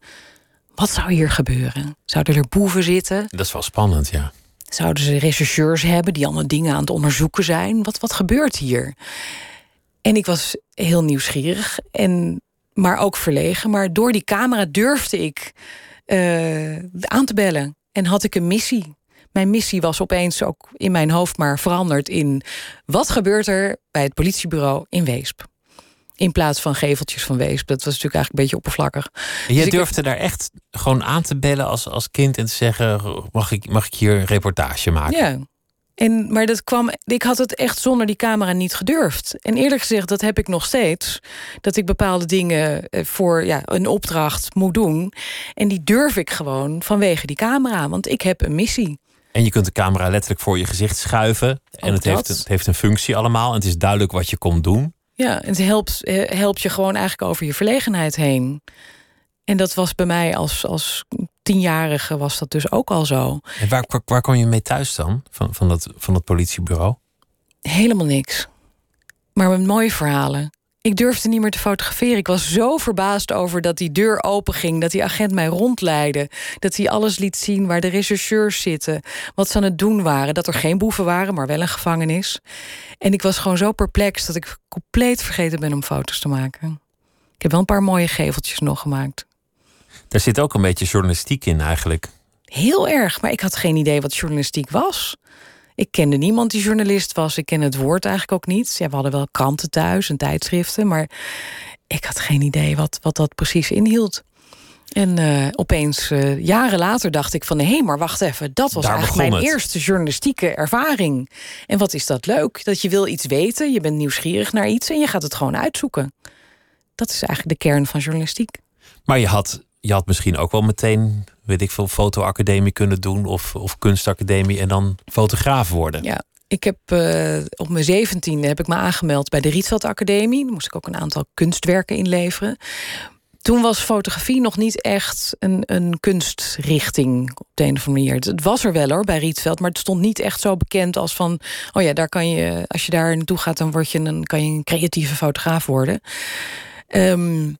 Wat zou hier gebeuren? Zouden er boeven zitten? Dat is wel spannend, ja. Zouden ze rechercheurs hebben die allemaal dingen aan het onderzoeken zijn? Wat, wat gebeurt hier? En ik was heel nieuwsgierig, en, maar ook verlegen. Maar door die camera durfde ik eh, aan te bellen. En had ik een missie. Mijn missie was opeens ook in mijn hoofd maar veranderd in wat gebeurt er bij het politiebureau in Weesp. In plaats van geveltjes van Weesp. Dat was natuurlijk eigenlijk een beetje oppervlakkig. En jij dus durfde daar echt gewoon aan te bellen als, als kind en te zeggen: mag ik, mag ik hier een reportage maken? Ja. En, maar dat kwam, ik had het echt zonder die camera niet gedurfd. En eerlijk gezegd, dat heb ik nog steeds. Dat ik bepaalde dingen eh, voor ja, een opdracht moet doen. En die durf ik gewoon vanwege die camera. Want ik heb een missie. En je kunt de camera letterlijk voor je gezicht schuiven. En het heeft, het heeft, een functie allemaal. En het is duidelijk wat je komt doen. Ja, het helpt, eh, helpt je gewoon eigenlijk over je verlegenheid heen. En dat was bij mij als, als tienjarige was dat dus ook al zo. En waar, waar, waar kwam je mee thuis dan, van, van, dat, van dat politiebureau? Helemaal niks. Maar met mooie verhalen. Ik durfde niet meer te fotograferen. Ik was zo verbaasd over dat die deur open ging, dat die agent mij rondleidde, dat hij alles liet zien waar de rechercheurs zitten, wat ze aan het doen waren, dat er geen boeven waren, maar wel een gevangenis. En ik was gewoon zo perplex dat ik compleet vergeten ben om foto's te maken. Ik heb wel een paar mooie geveltjes nog gemaakt. Daar zit ook een beetje journalistiek in eigenlijk. Heel erg, maar ik had geen idee wat journalistiek was. Ik kende niemand die journalist was. Ik ken het woord eigenlijk ook niet. Ja, we hadden wel kranten thuis en tijdschriften, maar ik had geen idee wat, wat dat precies inhield. En uh, opeens, uh, jaren later, dacht ik van... hé, hey, maar wacht even, dat was eigenlijk mijn eerste journalistieke ervaring. En wat is dat leuk, dat je wil iets weten... je bent nieuwsgierig naar iets en je gaat het gewoon uitzoeken. Dat is eigenlijk de kern van journalistiek. Maar je had je had misschien ook wel meteen, weet ik veel, fotoacademie kunnen doen of, of kunstacademie en dan fotograaf worden. Ja, ik heb uh, op mijn zeventiende heb ik me aangemeld bij de Rietveld Academie. Moest ik ook een aantal kunstwerken inleveren. Toen was fotografie nog niet echt een, een kunstrichting op de een of andere manier. Het was er wel hoor bij Rietveld, maar het stond niet echt zo bekend als van: oh ja, daar kan je, als je daar naartoe gaat, dan word je een, kan je een creatieve fotograaf worden. Um,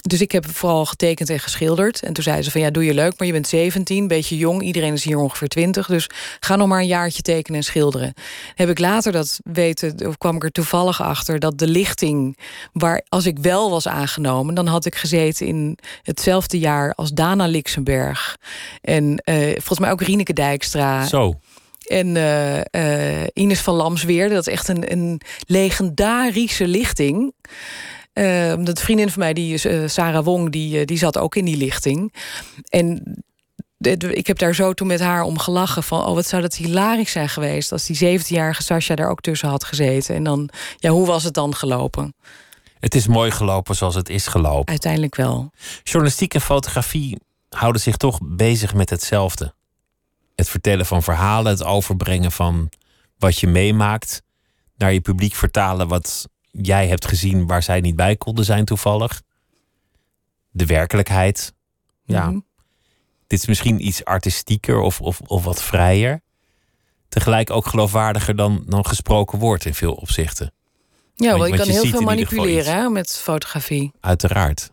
dus ik heb vooral getekend en geschilderd. En toen zei ze van ja, doe je leuk, maar je bent 17, beetje jong. Iedereen is hier ongeveer 20. Dus ga nog maar een jaartje tekenen en schilderen. Heb ik later dat weten, of kwam ik er toevallig achter dat de lichting, waar als ik wel was aangenomen, dan had ik gezeten in hetzelfde jaar als Dana Lixenberg. En uh, volgens mij ook Rieneke Dijkstra. Zo. En uh, uh, Ines van Lamsweer, dat is echt een, een legendarische lichting. Uh, de vriendin van mij, die, uh, Sarah Wong, die, uh, die zat ook in die lichting. En ik heb daar zo toen met haar om gelachen van... oh, wat zou dat hilarisch zijn geweest... als die 17-jarige Sascha daar ook tussen had gezeten. En dan, ja, hoe was het dan gelopen? Het is mooi gelopen zoals het is gelopen. Uiteindelijk wel. Journalistiek en fotografie houden zich toch bezig met hetzelfde. Het vertellen van verhalen, het overbrengen van wat je meemaakt... naar je publiek vertalen wat jij hebt gezien waar zij niet bij konden zijn toevallig. De werkelijkheid. Ja. Mhm. Dit is misschien iets artistieker of, of, of wat vrijer. Tegelijk ook geloofwaardiger dan, dan gesproken woord in veel opzichten. Ja, want, je kan heel veel manipuleren hè, met fotografie. Uiteraard.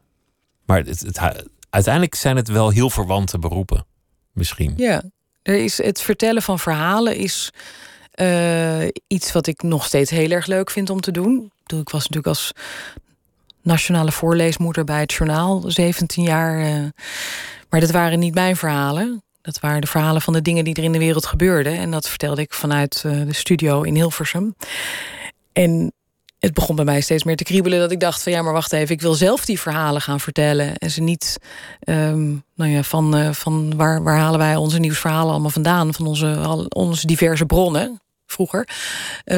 Maar het, het, uiteindelijk zijn het wel heel verwante beroepen. Misschien. Ja, er is, het vertellen van verhalen is uh, iets wat ik nog steeds heel erg leuk vind om te doen. Ik was natuurlijk als nationale voorleesmoeder bij het journaal, 17 jaar. Uh, maar dat waren niet mijn verhalen. Dat waren de verhalen van de dingen die er in de wereld gebeurden. En dat vertelde ik vanuit uh, de studio in Hilversum. En het begon bij mij steeds meer te kriebelen dat ik dacht van ja, maar wacht even, ik wil zelf die verhalen gaan vertellen en ze niet, um, nou ja, van, uh, van waar, waar halen wij onze nieuwsverhalen allemaal vandaan, van onze, onze diverse bronnen vroeger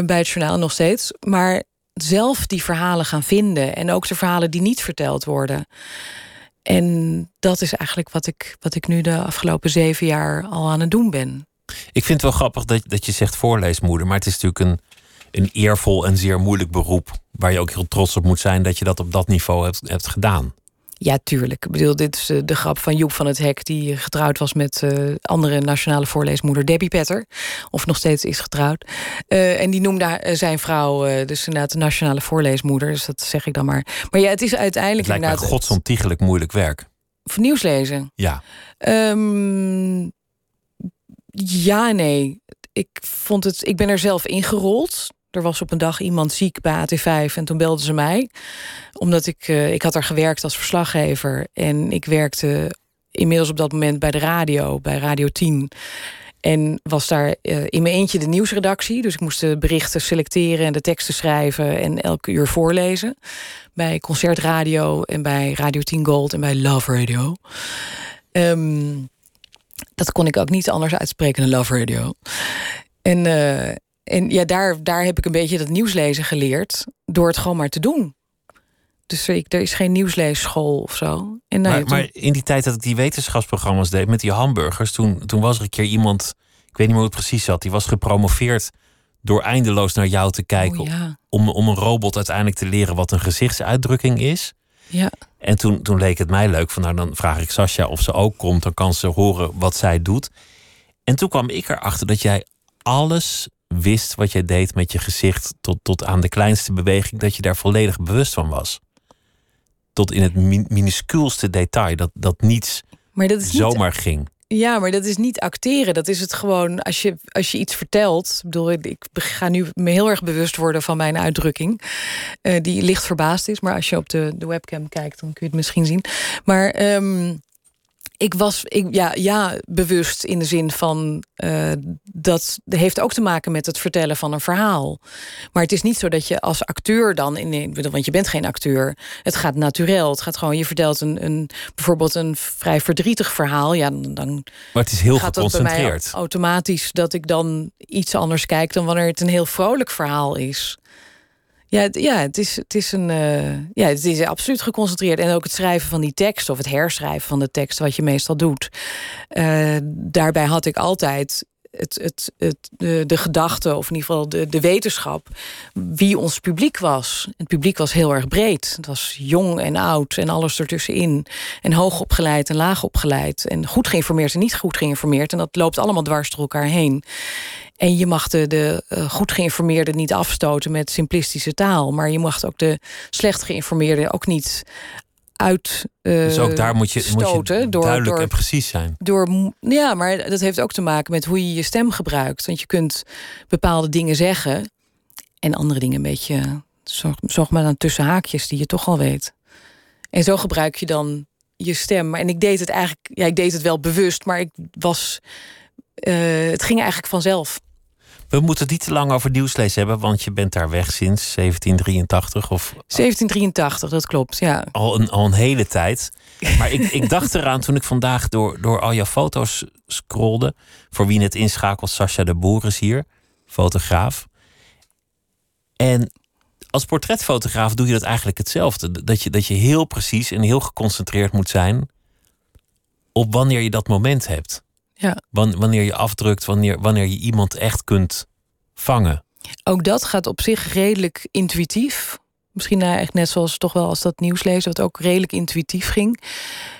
bij het journaal nog steeds, maar zelf die verhalen gaan vinden en ook de verhalen die niet verteld worden. En dat is eigenlijk wat ik, wat ik nu de afgelopen zeven jaar al aan het doen ben. Ik vind het wel grappig dat, dat je zegt voorleesmoeder, maar het is natuurlijk een, een eervol en zeer moeilijk beroep. Waar je ook heel trots op moet zijn dat je dat op dat niveau hebt, hebt gedaan. Ja, tuurlijk. Ik bedoel, dit is eh, de grap van Joep van het Hek... die getrouwd was met uh, andere nationale voorleesmoeder Debbie Petter. Of nog steeds is getrouwd. Uh, en die noemde zijn vrouw dus inderdaad de nationale voorleesmoeder. Dus dat zeg ik dan maar. Maar ja, het is uiteindelijk het lijkt inderdaad... mij godsontiegelijk moeilijk werk. Voor nieuws lezen? Ja. Um, ja, nee. Ik, vond het, ik ben er zelf ingerold. Er was op een dag iemand ziek bij AT5 en toen belden ze mij. Omdat ik, uh, ik had daar gewerkt als verslaggever. En ik werkte inmiddels op dat moment bij de radio, bij Radio 10. En was daar uh, in mijn eentje de nieuwsredactie. Dus ik moest de berichten selecteren en de teksten schrijven en elke uur voorlezen. Bij Concertradio en bij Radio 10 Gold en bij Love Radio. Um, dat kon ik ook niet anders uitspreken dan Love Radio. En, uh, en ja, daar, daar heb ik een beetje dat nieuwslezen geleerd. Door het gewoon maar te doen. Dus ik, er is geen nieuwsleesschool of zo. En nou, maar, toen... maar, in die tijd dat ik die wetenschapsprogramma's deed met die hamburgers, toen, toen was er een keer iemand, ik weet niet meer hoe het precies zat, die was gepromoveerd door eindeloos naar jou te kijken. Oh, ja. om, om een robot uiteindelijk te leren wat een gezichtsuitdrukking is. Ja. En toen, toen leek het mij leuk van nou dan vraag ik Sascha of ze ook komt, dan kan ze horen wat zij doet. En toen kwam ik erachter dat jij alles wist wat jij deed met je gezicht tot, tot aan de kleinste beweging, dat je daar volledig bewust van was tot in het minuscuulste detail. Dat, dat niets maar dat is zomaar ging. Ja, maar dat is niet acteren. Dat is het gewoon als je, als je iets vertelt. Ik bedoel, ik ga nu me heel erg bewust worden van mijn uitdrukking. Uh, die licht verbaasd is. Maar als je op de, de webcam kijkt, dan kun je het misschien zien. Maar um, ik was ik, ja, ja, bewust in de zin van uh, dat heeft ook te maken met het vertellen van een verhaal. Maar het is niet zo dat je als acteur dan, in, want je bent geen acteur, het gaat natuurlijk. Het gaat gewoon, je vertelt een, een bijvoorbeeld een vrij verdrietig verhaal. Ja, dan, dan maar het is heel gaat geconcentreerd. automatisch dat ik dan iets anders kijk dan wanneer het een heel vrolijk verhaal is. Ja, het, ja het, is, het, is een, uh, ja, het is absoluut geconcentreerd. En ook het schrijven van die tekst of het herschrijven van de tekst, wat je meestal doet. Uh, daarbij had ik altijd het, het, het, de, de gedachte, of in ieder geval de, de wetenschap, wie ons publiek was. Het publiek was heel erg breed. Het was jong en oud en alles ertussenin. En hoog opgeleid en laag opgeleid. En goed geïnformeerd en niet goed geïnformeerd. En dat loopt allemaal dwars door elkaar heen. En je mag de, de uh, goed geïnformeerde niet afstoten met simplistische taal. Maar je mag ook de slecht geïnformeerde ook niet uit. Uh, dus ook daar moet je, moet je door, duidelijk door, en precies zijn. Door, ja, maar dat heeft ook te maken met hoe je je stem gebruikt. Want je kunt bepaalde dingen zeggen en andere dingen een beetje. Zorg, zorg maar dan tussen haakjes die je toch al weet. En zo gebruik je dan je stem. En ik deed het eigenlijk, ja, ik deed het wel bewust, maar ik was. Uh, het ging eigenlijk vanzelf. We moeten het niet te lang over nieuwslees hebben, want je bent daar weg sinds 1783 of. 1783, dat klopt, ja. Al een, al een hele tijd. Maar ik, ik dacht eraan toen ik vandaag door, door al jouw foto's scrolde. Voor wie het inschakelt, Sascha de Boer is hier, fotograaf. En als portretfotograaf doe je dat eigenlijk hetzelfde. Dat je, dat je heel precies en heel geconcentreerd moet zijn op wanneer je dat moment hebt. Ja. Wanneer je afdrukt, wanneer, wanneer je iemand echt kunt vangen. Ook dat gaat op zich redelijk intuïtief. Misschien eigenlijk net zoals toch wel als dat nieuwslezen, wat ook redelijk intuïtief ging.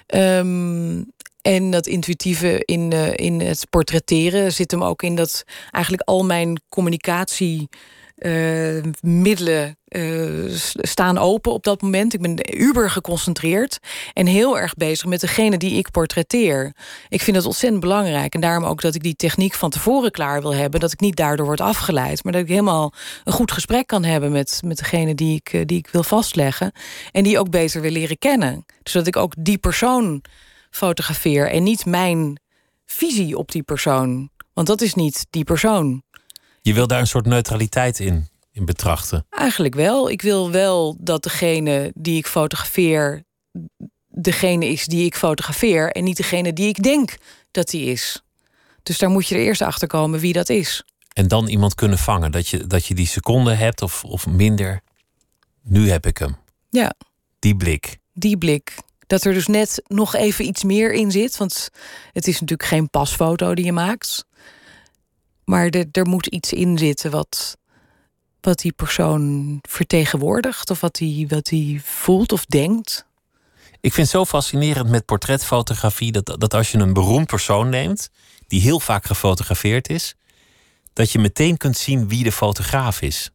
Um, en dat intuïtieve in, uh, in het portretteren zit hem ook in dat eigenlijk al mijn communicatie uh, middelen uh, staan open op dat moment. Ik ben uber geconcentreerd en heel erg bezig met degene die ik portretteer. Ik vind dat ontzettend belangrijk. En daarom ook dat ik die techniek van tevoren klaar wil hebben. Dat ik niet daardoor word afgeleid. Maar dat ik helemaal een goed gesprek kan hebben met, met degene die ik, eh, die ik wil vastleggen. En die ook beter wil leren kennen. Zodat ik ook die persoon fotografeer en niet mijn visie op die persoon. Want dat is niet die persoon. Je wil daar een soort neutraliteit in, in betrachten? Eigenlijk wel. Ik wil wel dat degene die ik fotografeer... degene is die ik fotografeer... en niet degene die ik denk dat die is. Dus daar moet je er eerst achter komen wie dat is. En dan iemand kunnen vangen. Dat je, dat je die seconde hebt of, of minder. Nu heb ik hem. Ja. Die blik. Die blik. Dat er dus net nog even iets meer in zit. Want het is natuurlijk geen pasfoto die je maakt. Maar er moet iets in zitten wat, wat die persoon vertegenwoordigt. Of wat hij wat die voelt of denkt. Ik vind het zo fascinerend met portretfotografie dat, dat als je een beroemd persoon neemt, die heel vaak gefotografeerd is, dat je meteen kunt zien wie de fotograaf is.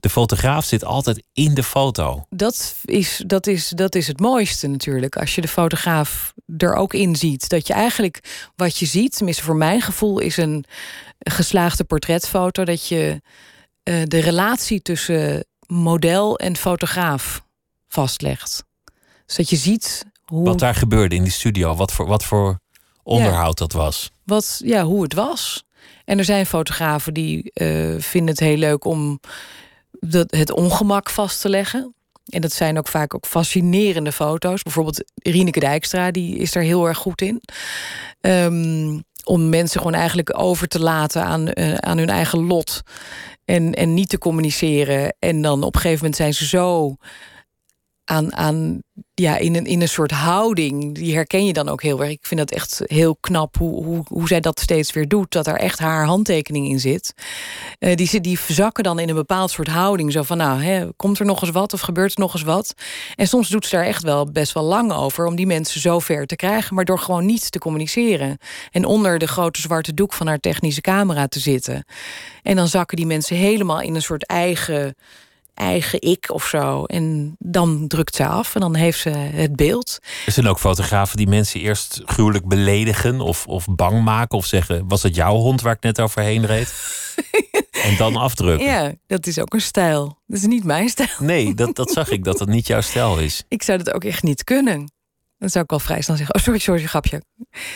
De fotograaf zit altijd in de foto. Dat is, dat is, dat is het mooiste natuurlijk. Als je de fotograaf er ook in ziet. Dat je eigenlijk wat je ziet, tenminste voor mijn gevoel, is een geslaagde portretfoto. Dat je uh, de relatie tussen model en fotograaf vastlegt. Dus dat je ziet hoe. Wat daar gebeurde in die studio. Wat voor, wat voor onderhoud dat was. Wat, ja, hoe het was. En er zijn fotografen die uh, vinden het heel leuk om dat, het ongemak vast te leggen. En dat zijn ook vaak ook fascinerende foto's. Bijvoorbeeld Rieneke Dijkstra, die is daar heel erg goed in. Um, om mensen gewoon eigenlijk over te laten aan, uh, aan hun eigen lot. En, en niet te communiceren. En dan op een gegeven moment zijn ze zo aan, aan ja, in, een, in een soort houding. Die herken je dan ook heel erg. Ik vind dat echt heel knap hoe, hoe, hoe zij dat steeds weer doet. Dat er echt haar handtekening in zit. Uh, die, die zakken dan in een bepaald soort houding. Zo van, nou, hè, komt er nog eens wat of gebeurt er nog eens wat? En soms doet ze daar echt wel best wel lang over... om die mensen zo ver te krijgen, maar door gewoon niet te communiceren. En onder de grote zwarte doek van haar technische camera te zitten. En dan zakken die mensen helemaal in een soort eigen eigen ik of zo. En dan drukt ze af en dan heeft ze het beeld. Er zijn ook fotografen die mensen eerst gruwelijk beledigen of, of bang maken of zeggen: Was het jouw hond waar ik net overheen reed? en dan afdrukken. Ja, dat is ook een stijl. Dat is niet mijn stijl. Nee, dat, dat zag ik, dat dat niet jouw stijl is. Ik zou dat ook echt niet kunnen. Dan zou ik al vrij snel zeggen: Oh, sorry, sorry, grapje.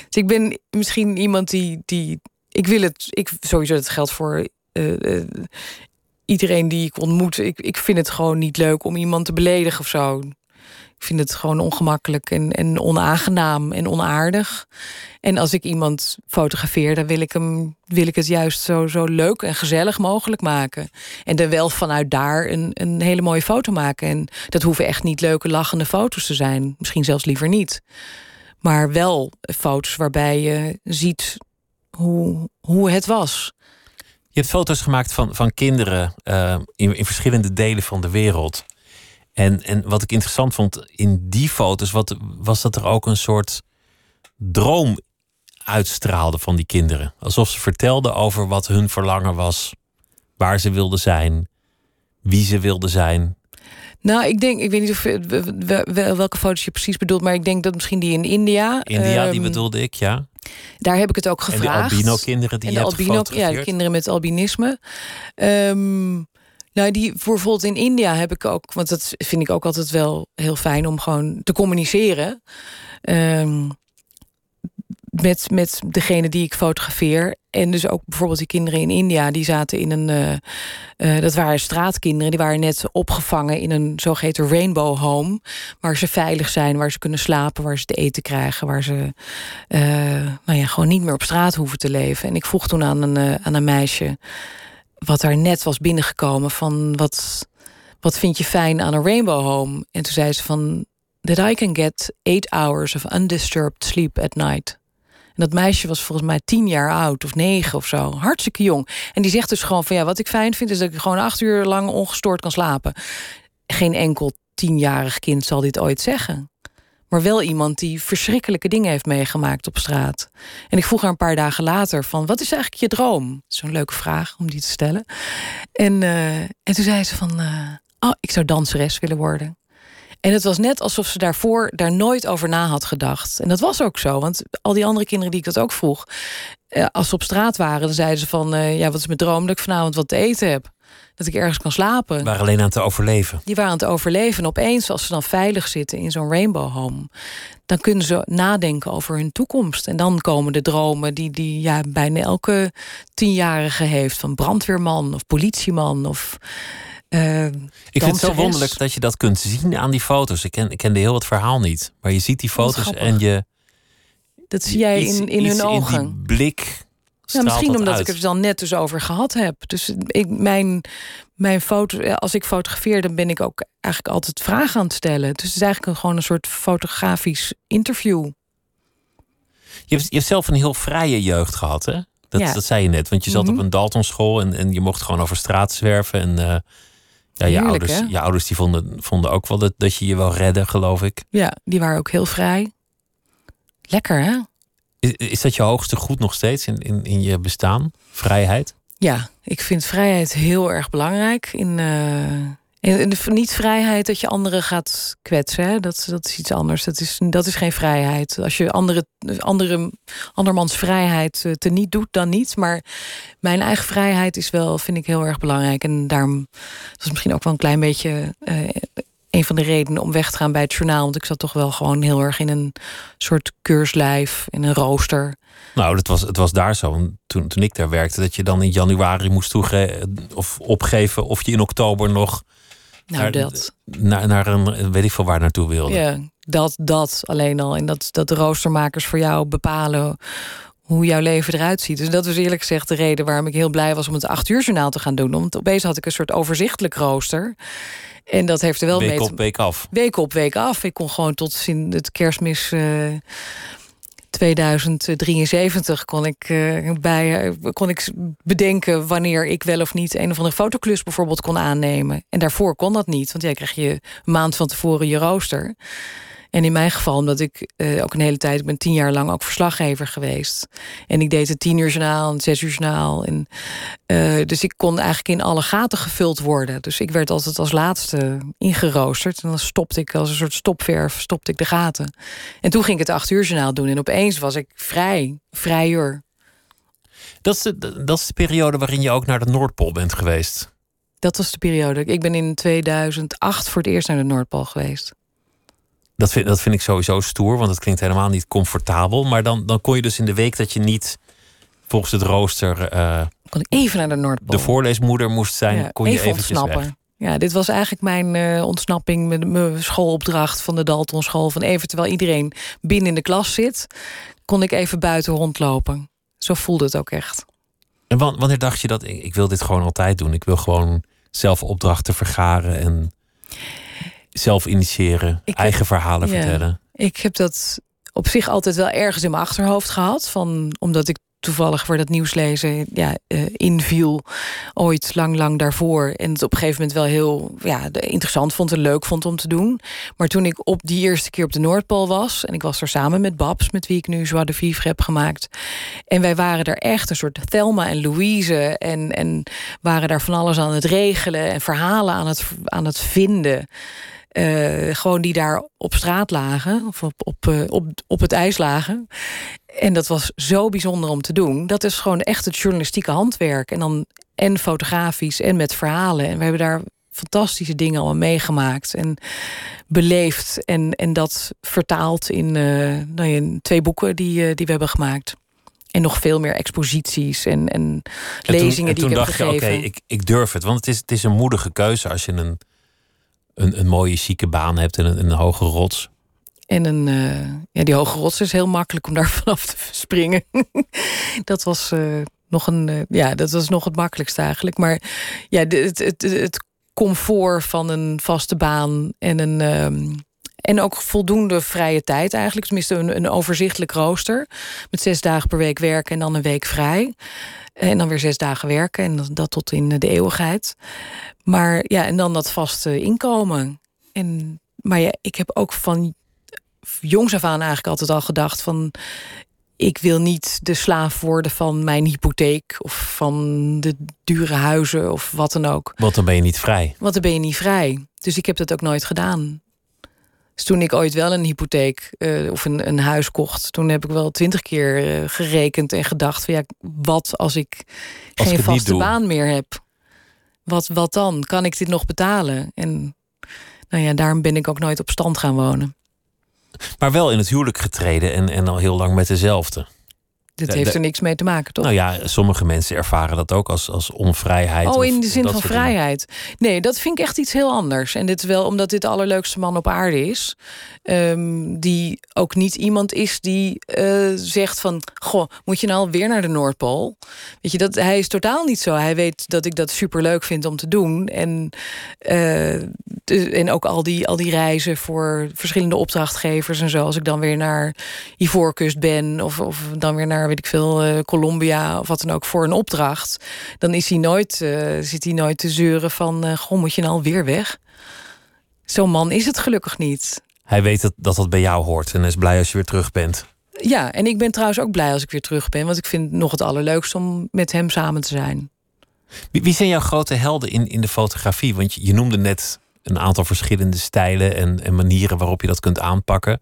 Dus ik ben misschien iemand die. die ik wil het. Ik, sowieso, dat geldt voor uh, iedereen die ik ontmoet, ik, ik vind het gewoon niet leuk om iemand te beledigen of zo. Ik vind het gewoon ongemakkelijk en, en onaangenaam en onaardig. En als ik iemand fotografeer, dan wil ik, hem, wil ik het juist zo, zo leuk en gezellig mogelijk maken. En dan wel vanuit daar een, een hele mooie foto maken. En dat hoeven echt niet leuke, lachende foto's te zijn. Misschien zelfs liever niet. Maar wel foto's waarbij je ziet hoe, hoe het was. Je hebt foto's gemaakt van, van kinderen uh, in, in verschillende delen van de wereld. En, en wat ik interessant vond in die foto's, wat, was dat er ook een soort droom uitstraalde van die kinderen. Alsof ze vertelden over wat hun verlangen was, waar ze wilden zijn, wie ze wilden zijn. Nou, ik denk, ik weet niet of welke foto's je precies bedoelt, maar ik denk dat misschien die in India. India, die ehm, bedoelde ik, ja. Daar heb ik het ook gevraagd. En de albino-kinderen die en de je albino, Ja, de kinderen met albinisme. Um, nou, die bijvoorbeeld in India heb ik ook, want dat vind ik ook altijd wel heel fijn om gewoon te communiceren. Um, met, met degene die ik fotografeer. En dus ook bijvoorbeeld die kinderen in India, die zaten in een. Uh, uh, dat waren straatkinderen, die waren net opgevangen in een zogeheten rainbow home. Waar ze veilig zijn, waar ze kunnen slapen, waar ze te eten krijgen, waar ze uh, nou ja, gewoon niet meer op straat hoeven te leven. En ik vroeg toen aan een, aan een meisje, wat daar net was binnengekomen, van wat, wat vind je fijn aan een rainbow home? En toen zei ze van. That I can get eight hours of undisturbed sleep at night dat meisje was volgens mij tien jaar oud of negen of zo. Hartstikke jong. En die zegt dus gewoon van ja, wat ik fijn vind is dat ik gewoon acht uur lang ongestoord kan slapen. Geen enkel tienjarig kind zal dit ooit zeggen. Maar wel iemand die verschrikkelijke dingen heeft meegemaakt op straat. En ik vroeg haar een paar dagen later van... wat is eigenlijk je droom? Zo'n leuke vraag om die te stellen. En, uh, en toen zei ze van... Uh, oh, ik zou danseres willen worden. En het was net alsof ze daarvoor daar nooit over na had gedacht. En dat was ook zo, want al die andere kinderen die ik dat ook vroeg... Eh, als ze op straat waren, dan zeiden ze van... Uh, ja, wat is mijn droom dat ik vanavond wat te eten heb? Dat ik ergens kan slapen. Die waren alleen aan te overleven. Die waren aan het overleven. En opeens, als ze dan veilig zitten in zo'n rainbow home... dan kunnen ze nadenken over hun toekomst. En dan komen de dromen die, die ja, bijna elke tienjarige heeft... van brandweerman of politieman of uh, ik vind het zo wonderlijk dat je dat kunt zien aan die foto's. Ik, ken, ik kende heel het verhaal niet. Maar je ziet die foto's en je. Dat zie jij in, in hun ogen. In die blik. Ja, misschien omdat ik het dan net dus over gehad heb. Dus ik, mijn, mijn foto, als ik fotografeer, dan ben ik ook eigenlijk altijd vragen aan het stellen. Dus het is eigenlijk gewoon een soort fotografisch interview. Je hebt, je hebt zelf een heel vrije jeugd gehad, hè? Dat, ja. dat zei je net. Want je zat op mhm. een Daltonschool en, en je mocht gewoon over straat zwerven. En uh, ja, je, ouders, je ouders die vonden, vonden ook wel dat, dat je je wel redde, geloof ik. Ja, die waren ook heel vrij. Lekker, hè? Is, is dat je hoogste goed nog steeds in, in, in je bestaan? Vrijheid? Ja, ik vind vrijheid heel erg belangrijk. In, uh, en de niet-vrijheid dat je anderen gaat kwetsen, hè? Dat, dat is iets anders. Dat is, dat is geen vrijheid. Als je andere, andere, andermans vrijheid uh, te niet doet, dan niet. Maar mijn eigen vrijheid is wel, vind ik heel erg belangrijk. En daarom dat is misschien ook wel een klein beetje uh, een van de redenen om weg te gaan bij het journaal. Want ik zat toch wel gewoon heel erg in een soort keurslijf, in een rooster. Nou, het was, het was daar zo. Toen, toen ik daar werkte, dat je dan in januari moest toegeven of opgeven of je in oktober nog nou, naar, dat. Naar, naar een weet ik veel waar naartoe wilde. Ja, dat, dat alleen al. En dat, dat de roostermakers voor jou bepalen hoe jouw leven eruit ziet. Dus dat was eerlijk gezegd de reden waarom ik heel blij was om het acht uur journaal te gaan doen. Want opeens had ik een soort overzichtelijk rooster. En dat heeft er wel week mee. Week op, week af. Week op, week af. Ik kon gewoon tot het kerstmis. Uh, 2073 kon ik, uh, bij, uh, kon ik bedenken wanneer ik wel of niet een of andere fotoklus bijvoorbeeld kon aannemen. En daarvoor kon dat niet, want jij kreeg je maand van tevoren je rooster. En in mijn geval, omdat ik uh, ook een hele tijd, ik ben tien jaar lang ook verslaggever geweest. En ik deed het tien uur journaal, en zes uur journaal. En, uh, dus ik kon eigenlijk in alle gaten gevuld worden. Dus ik werd altijd als laatste ingeroosterd. En dan stopte ik als een soort stopverf, stopte ik de gaten. En toen ging ik het acht uur journaal doen. En opeens was ik vrij, vrijer. Dat is, de, dat is de periode waarin je ook naar de Noordpool bent geweest. Dat was de periode. Ik ben in 2008 voor het eerst naar de Noordpool geweest. Dat vind, dat vind ik sowieso stoer, want het klinkt helemaal niet comfortabel. Maar dan, dan kon je dus in de week dat je niet volgens het rooster. Uh, kon ik even naar de Noordpool. De voorleesmoeder moest zijn, ja, kon je even ontsnappen. Weg. Ja, dit was eigenlijk mijn uh, ontsnapping met mijn schoolopdracht van de Dalton School. Van even terwijl iedereen binnen in de klas zit, kon ik even buiten rondlopen. Zo voelde het ook echt. En wanneer dacht je dat ik, ik wil dit gewoon altijd doen? Ik wil gewoon zelf opdrachten vergaren en zelf initiëren, eigen verhalen vertellen. Ik heb dat op zich altijd wel ergens in mijn achterhoofd gehad. Van, omdat ik toevallig voor dat nieuws lezen ja, uh, inviel. Ooit lang, lang daarvoor. En het op een gegeven moment wel heel ja, interessant vond en leuk vond om te doen. Maar toen ik op die eerste keer op de Noordpool was... en ik was er samen met Babs, met wie ik nu Joie de Vivre heb gemaakt... en wij waren er echt een soort Thelma en Louise... en, en waren daar van alles aan het regelen... en verhalen aan het, aan het vinden... Uh, gewoon die daar op straat lagen, of op, op, uh, op, op het ijs lagen. En dat was zo bijzonder om te doen. Dat is gewoon echt het journalistieke handwerk. En dan en fotografisch en met verhalen. En we hebben daar fantastische dingen al meegemaakt en beleefd. En, en dat vertaald in, uh, nou ja, in twee boeken die, die we hebben gemaakt. En nog veel meer exposities en, en, en lezingen toen, en die toen ik heb gegeven. Oké, okay, ik, ik durf het. Want het is, het is een moedige keuze als je een een, een mooie chique baan hebt en een, een hoge rots. En een, uh, ja, die hoge rots is heel makkelijk om daar vanaf te springen. dat was uh, nog een, uh, ja, dat was nog het makkelijkste eigenlijk. Maar ja, het, het, het comfort van een vaste baan en een. Um, en ook voldoende vrije tijd eigenlijk. Tenminste, een, een overzichtelijk rooster. Met zes dagen per week werken en dan een week vrij. En dan weer zes dagen werken en dat tot in de eeuwigheid. Maar ja, en dan dat vaste inkomen. En, maar ja, ik heb ook van jongs af aan eigenlijk altijd al gedacht van... ik wil niet de slaaf worden van mijn hypotheek... of van de dure huizen of wat dan ook. Want dan ben je niet vrij. Want dan ben je niet vrij. Dus ik heb dat ook nooit gedaan. Dus toen ik ooit wel een hypotheek uh, of een, een, huis kocht, toen heb ik wel twintig keer uh, gerekend en gedacht: van ja, wat als ik als geen ik vaste baan meer heb? Wat, wat dan? Kan ik dit nog betalen? En nou ja, daarom ben ik ook nooit op stand gaan wonen. Maar wel in het huwelijk getreden en, en al heel lang met dezelfde. Dit heeft er niks mee te maken, toch? Nou ja, sommige mensen ervaren dat ook als, als onvrijheid. Oh, in de zin van vrijheid. Dingen. Nee, dat vind ik echt iets heel anders. En dit wel omdat dit de allerleukste man op aarde is. Um, die ook niet iemand is die uh, zegt van... Goh, moet je nou weer naar de Noordpool? Weet je, dat, hij is totaal niet zo. Hij weet dat ik dat superleuk vind om te doen. En, uh, en ook al die, al die reizen voor verschillende opdrachtgevers en zo. Als ik dan weer naar Ivoorkust ben of, of dan weer naar weet ik veel, uh, Colombia of wat dan ook voor een opdracht, dan is hij nooit, uh, zit hij nooit te zeuren van, uh, goh, moet je nou weer weg? Zo'n man is het gelukkig niet. Hij weet dat, dat dat bij jou hoort en is blij als je weer terug bent. Ja, en ik ben trouwens ook blij als ik weer terug ben, want ik vind het nog het allerleukste om met hem samen te zijn. Wie, wie zijn jouw grote helden in, in de fotografie? Want je, je noemde net een aantal verschillende stijlen en, en manieren waarop je dat kunt aanpakken.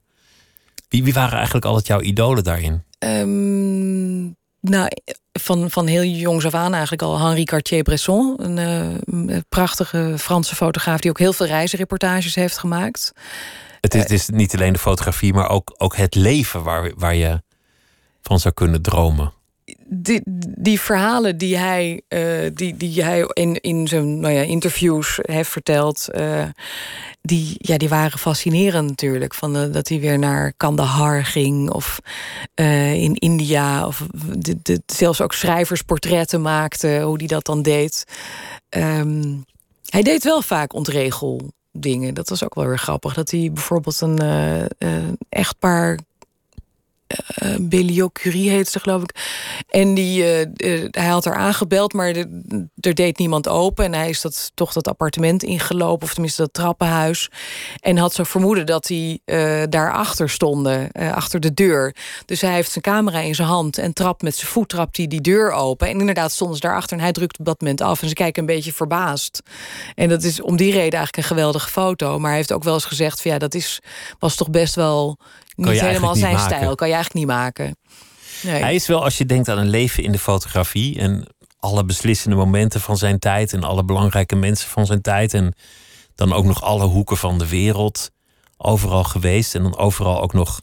Wie, wie waren eigenlijk altijd jouw idolen daarin? Um, Nou, van, van heel jongs af aan eigenlijk al Henri Cartier-Bresson. Een, een prachtige Franse fotograaf die ook heel veel reisreportages heeft gemaakt. Het is, het is niet alleen de fotografie, maar ook, ook het leven waar, waar je van zou kunnen dromen. Die, die verhalen die hij, uh, die, die hij in, in zijn nou ja, interviews heeft verteld, uh, die, ja, die waren fascinerend natuurlijk. Van de, dat hij weer naar Kandahar ging of in India. Of de, de, zelfs ook schrijversportretten maakte, hoe hij dat dan deed. Um, hij deed wel vaak ontregel dingen. Dat was ook wel weer grappig. Dat hij bijvoorbeeld een uh, echtpaar uh, Belio Curie heet ze, geloof ik. En die, uh, uh, hij had haar aangebeld, maar er deed niemand open. En hij is dat, toch dat appartement ingelopen, of tenminste dat trappenhuis. En had zo vermoeden dat hij daarachter stonden, achter de deur. Dus hij heeft zijn camera in zijn hand en trapt met zijn voet trapt hij die deur open. En inderdaad stonden ze daarachter en hij drukt op dat moment af. En ze kijken een beetje verbaasd. En dat is om die reden eigenlijk een geweldige foto. Maar hij heeft ook wel eens gezegd: van, ja, dat is, was toch best wel niet helemaal zijn maken. stijl. Kan je eigenlijk niet maken. Nee. Hij is wel, als je denkt aan een leven in de fotografie en alle beslissende momenten van zijn tijd en alle belangrijke mensen van zijn tijd en dan ook nog alle hoeken van de wereld overal geweest en dan overal ook nog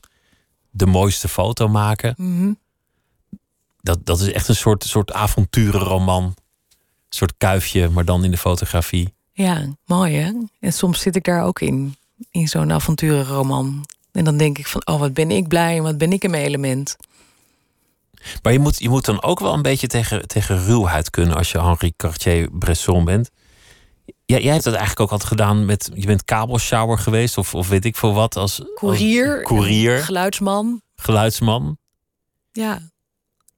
de mooiste foto maken. Mm -hmm. dat, dat is echt een soort, soort avonturenroman. Een soort kuifje, maar dan in de fotografie. Ja, mooi hè? En soms zit ik daar ook in, in zo'n avonturenroman. En dan denk ik van, oh, wat ben ik blij en wat ben ik in mijn element. Maar je moet, je moet dan ook wel een beetje tegen, tegen ruwheid kunnen als je Henri Cartier-Bresson bent. Ja, jij hebt dat eigenlijk ook altijd gedaan met. Je bent kabelshower geweest, of, of weet ik veel wat. Als courier, als courier geluidsman. Geluidsman. Ja,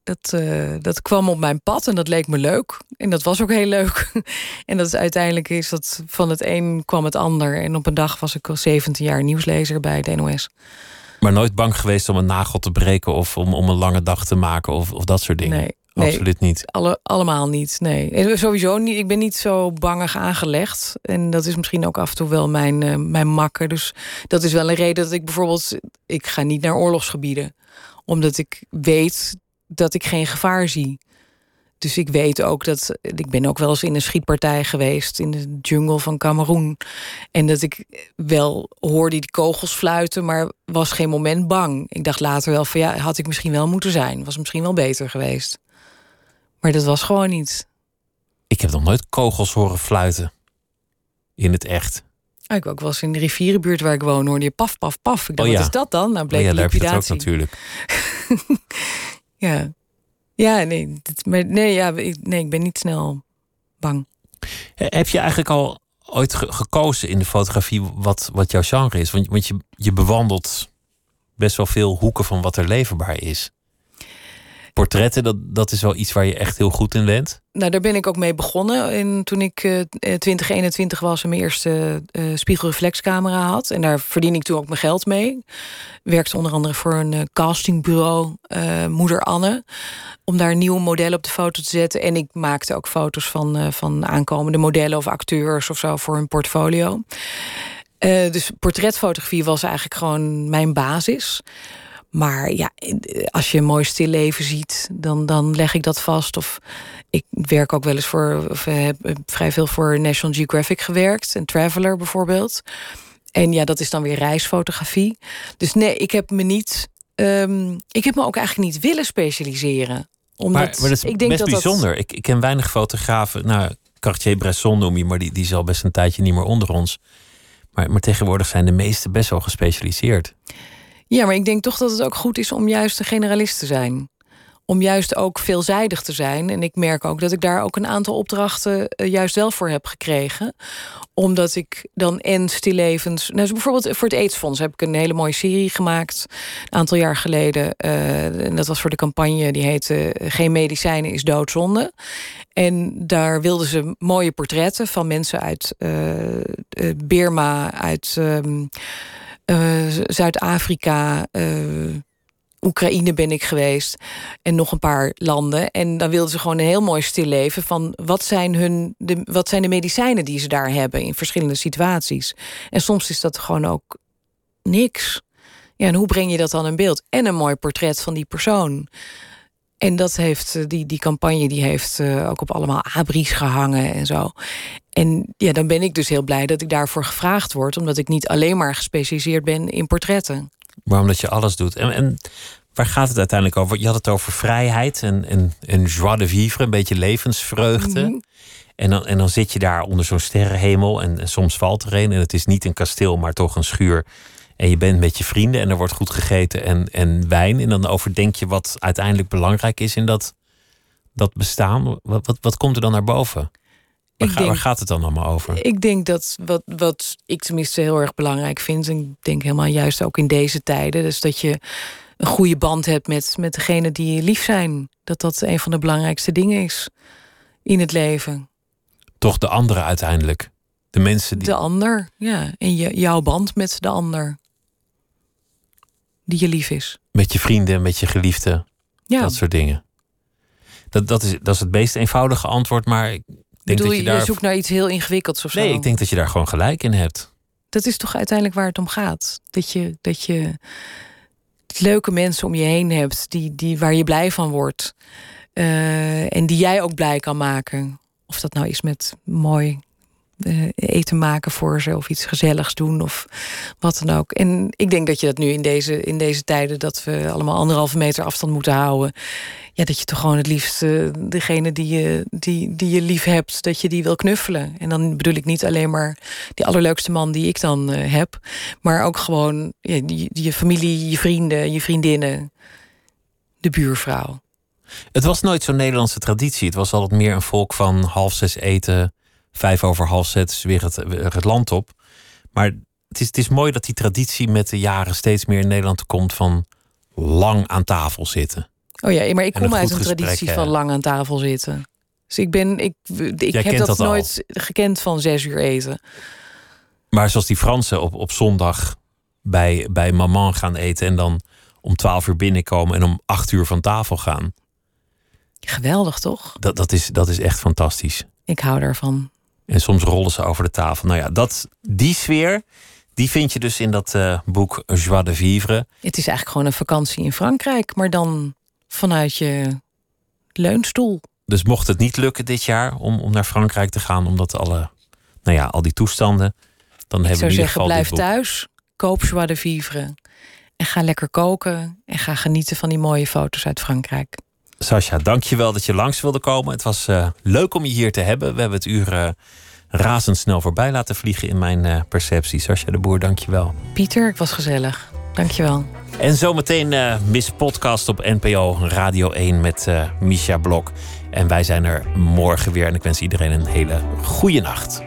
dat, uh, dat kwam op mijn pad en dat leek me leuk. En dat was ook heel leuk. en dat is uiteindelijk is dat van het een kwam het ander. En op een dag was ik al 17 jaar nieuwslezer bij de NOS. Maar nooit bang geweest om een nagel te breken of om, om een lange dag te maken of, of dat soort dingen? Nee. Absoluut niet. Alle, allemaal niet. Nee. En sowieso niet. Ik ben niet zo bangig aangelegd. En dat is misschien ook af en toe wel mijn, uh, mijn makker. Dus dat is wel een reden dat ik bijvoorbeeld. Ik ga niet naar oorlogsgebieden. Omdat ik weet dat ik geen gevaar zie. Dus ik weet ook dat. Ik ben ook wel eens in een schietpartij geweest in de jungle van Cameroen. En dat ik wel hoorde die kogels fluiten, maar was geen moment bang. Ik dacht later wel van ja, had ik misschien wel moeten zijn. Was misschien wel beter geweest. Maar dat was gewoon niet. Ik heb nog nooit kogels horen fluiten. In het echt. Ah, ik ook wel eens in de rivierenbuurt waar ik woon, hoorde je paf, paf, paf. Ik dacht, oh, ja. wat is dat dan? Nou, bleek oh, ja, daar liquidatie. heb je het ook natuurlijk. ja. Ja, nee, nee, ja, ik, nee, ik ben niet snel bang. Heb je eigenlijk al ooit ge gekozen in de fotografie wat, wat jouw genre is? Want, want je, je bewandelt best wel veel hoeken van wat er leverbaar is. Portretten, dat, dat is wel iets waar je echt heel goed in bent. Nou, daar ben ik ook mee begonnen. En toen ik uh, 2021 was en mijn eerste uh, spiegelreflexcamera had. En daar verdien ik toen ook mijn geld mee. Werkte onder andere voor een castingbureau, Moeder Anne. Om daar nieuwe modellen op de foto te zetten. En ik maakte ook foto's van, van aankomende modellen of acteurs of zo voor hun portfolio. dus portretfotografie was eigenlijk gewoon mijn basis. Maar ja, als je een mooi stilleven ziet, dan, dan leg ik dat vast. Of ik werk ook wel eens voor, of heb vrij veel voor National Geographic gewerkt. En Traveler bijvoorbeeld. En ja, dat is dan weer reisfotografie. Dus nee, ik heb me niet. Um, ik heb me ook eigenlijk niet willen specialiseren. Omdat maar, maar dat is ik denk best dat bijzonder. Dat... Ik, ik ken weinig fotografen. Nou, Cartier-Bresson noem je, maar die, die is al best een tijdje niet meer onder ons. Maar, maar tegenwoordig zijn de meesten best wel gespecialiseerd. Ja, maar ik denk toch dat het ook goed is om juist een generalist te zijn. Om juist ook veelzijdig te zijn. En ik merk ook dat ik daar ook een aantal opdrachten uh, juist wel voor heb gekregen. Omdat ik dan en stillevens... Nou, bijvoorbeeld voor het AIDS-fonds heb ik een hele mooie serie gemaakt. Een aantal jaar geleden. Uh, en dat was voor de campagne die heette... Geen medicijnen is doodzonde. En daar wilden ze mooie portretten van mensen uit uh, Birma, uit... Um, uh, Zuid-Afrika, uh, Oekraïne ben ik geweest. En nog een paar landen. En dan wilden ze gewoon een heel mooi stilleven van wat zijn, hun, de, wat zijn de medicijnen die ze daar hebben in verschillende situaties. En soms is dat gewoon ook niks. Ja, en hoe breng je dat dan in beeld? En een mooi portret van die persoon. En dat heeft, eh, die, die campagne die heeft uh, ook op allemaal abris gehangen en zo. En ja, dan ben ik dus heel blij dat ik daarvoor gevraagd word, omdat ik niet alleen maar gespecialiseerd ben in portretten. Maar omdat je alles doet. En, en waar gaat het uiteindelijk over? Je had het over vrijheid en, en, en joie de vivre, een beetje levensvreugde. Mhm. En dan, en dan zit je daar onder zo'n sterrenhemel en, en, soms valt er een. En het is niet een kasteel, maar toch een schuur. En je bent met je vrienden en er wordt goed gegeten en, en wijn. En dan overdenk je wat uiteindelijk belangrijk is in dat, dat bestaan. Wat, wat, wat komt er dan naar boven? Waar, denk, waar, gaat het dan allemaal over? Ik denk dat wat, wat ik tenminste heel erg belangrijk vind... en ik denk helemaal juist ook in deze tijden... dus dat je een goede band hebt met, met degene die je lief zijn. Dat dat een van de belangrijkste dingen is in het leven. Toch de andere uiteindelijk? De mensen die... De ander, ja. En je, jouw band met de ander. Die je lief is. Met je vrienden, met je geliefde. Ja. Dat soort dingen. Dat, dat, is, dat is het meest eenvoudige antwoord, maar ik denk Bedoel, dat je, daar... je zoekt naar iets heel ingewikkelds of zo? Nee, ik denk dat je daar gewoon gelijk in hebt. Dat is toch uiteindelijk waar het om gaat. Dat je, dat je leuke mensen om je heen hebt die, die, waar je blij van wordt. Uh, en die jij ook blij kan maken. Of dat nou is met mooi eten maken voor ze of iets gezelligs doen of wat dan ook. En ik denk dat je dat nu in deze, in deze tijden dat we allemaal anderhalve meter afstand moeten houden. Ja, dat je toch gewoon het liefst uh, degene die je, die, die je lief hebt, dat je die wil knuffelen. En dan bedoel ik niet alleen maar die allerleukste man die ik dan uh, heb, maar ook gewoon ja, je familie, je vrienden, je vriendinnen, de buurvrouw. Het was nooit zo'n Nederlandse traditie. Het was altijd meer een volk van half zes eten, vijf over half zes weer het, het land op. Maar het is, het is mooi dat die traditie met de jaren steeds meer in Nederland komt van lang aan tafel zitten. Oh ja, maar ik kom uit een traditie van lang aan tafel zitten. Dus ik ben, ik, ik heb dat, nooit gekend van zes uur eten. Maar zoals die Fransen op, op zondag bij, bij maman gaan eten en dan om twaalf uur binnenkomen en om acht uur van tafel gaan. Geweldig, toch? Dat, dat, is, dat is echt fantastisch. Ik hou daarvan. En soms rollen ze over de tafel. Nou ja, dat, die sfeer, die vind je dus in dat uh, boek Joie de Vivre. Het is eigenlijk gewoon een vakantie in Frankrijk, maar dan vanuit je leunstoel. Dus mocht het niet lukken dit jaar om, om naar Frankrijk te gaan, omdat alle, nou ja, al die toestanden, dan hebben we in ieder zeggen, blijf thuis, koop Joie de Vivre en ga lekker koken en ga genieten van die mooie foto's uit Frankrijk. Sascha, dankjewel dat je langs wilde komen. Het was uh, leuk om je hier te hebben. We hebben het uur uh, razendsnel voorbij laten vliegen in mijn uh, perceptie. Sascha de Boer, dankjewel. Pieter, het was gezellig. Dankjewel. En zometeen Miss Podcast op NPO Radio 1 met Misha Blok. En wij zijn er morgen weer. En ik wens iedereen een hele goede nacht.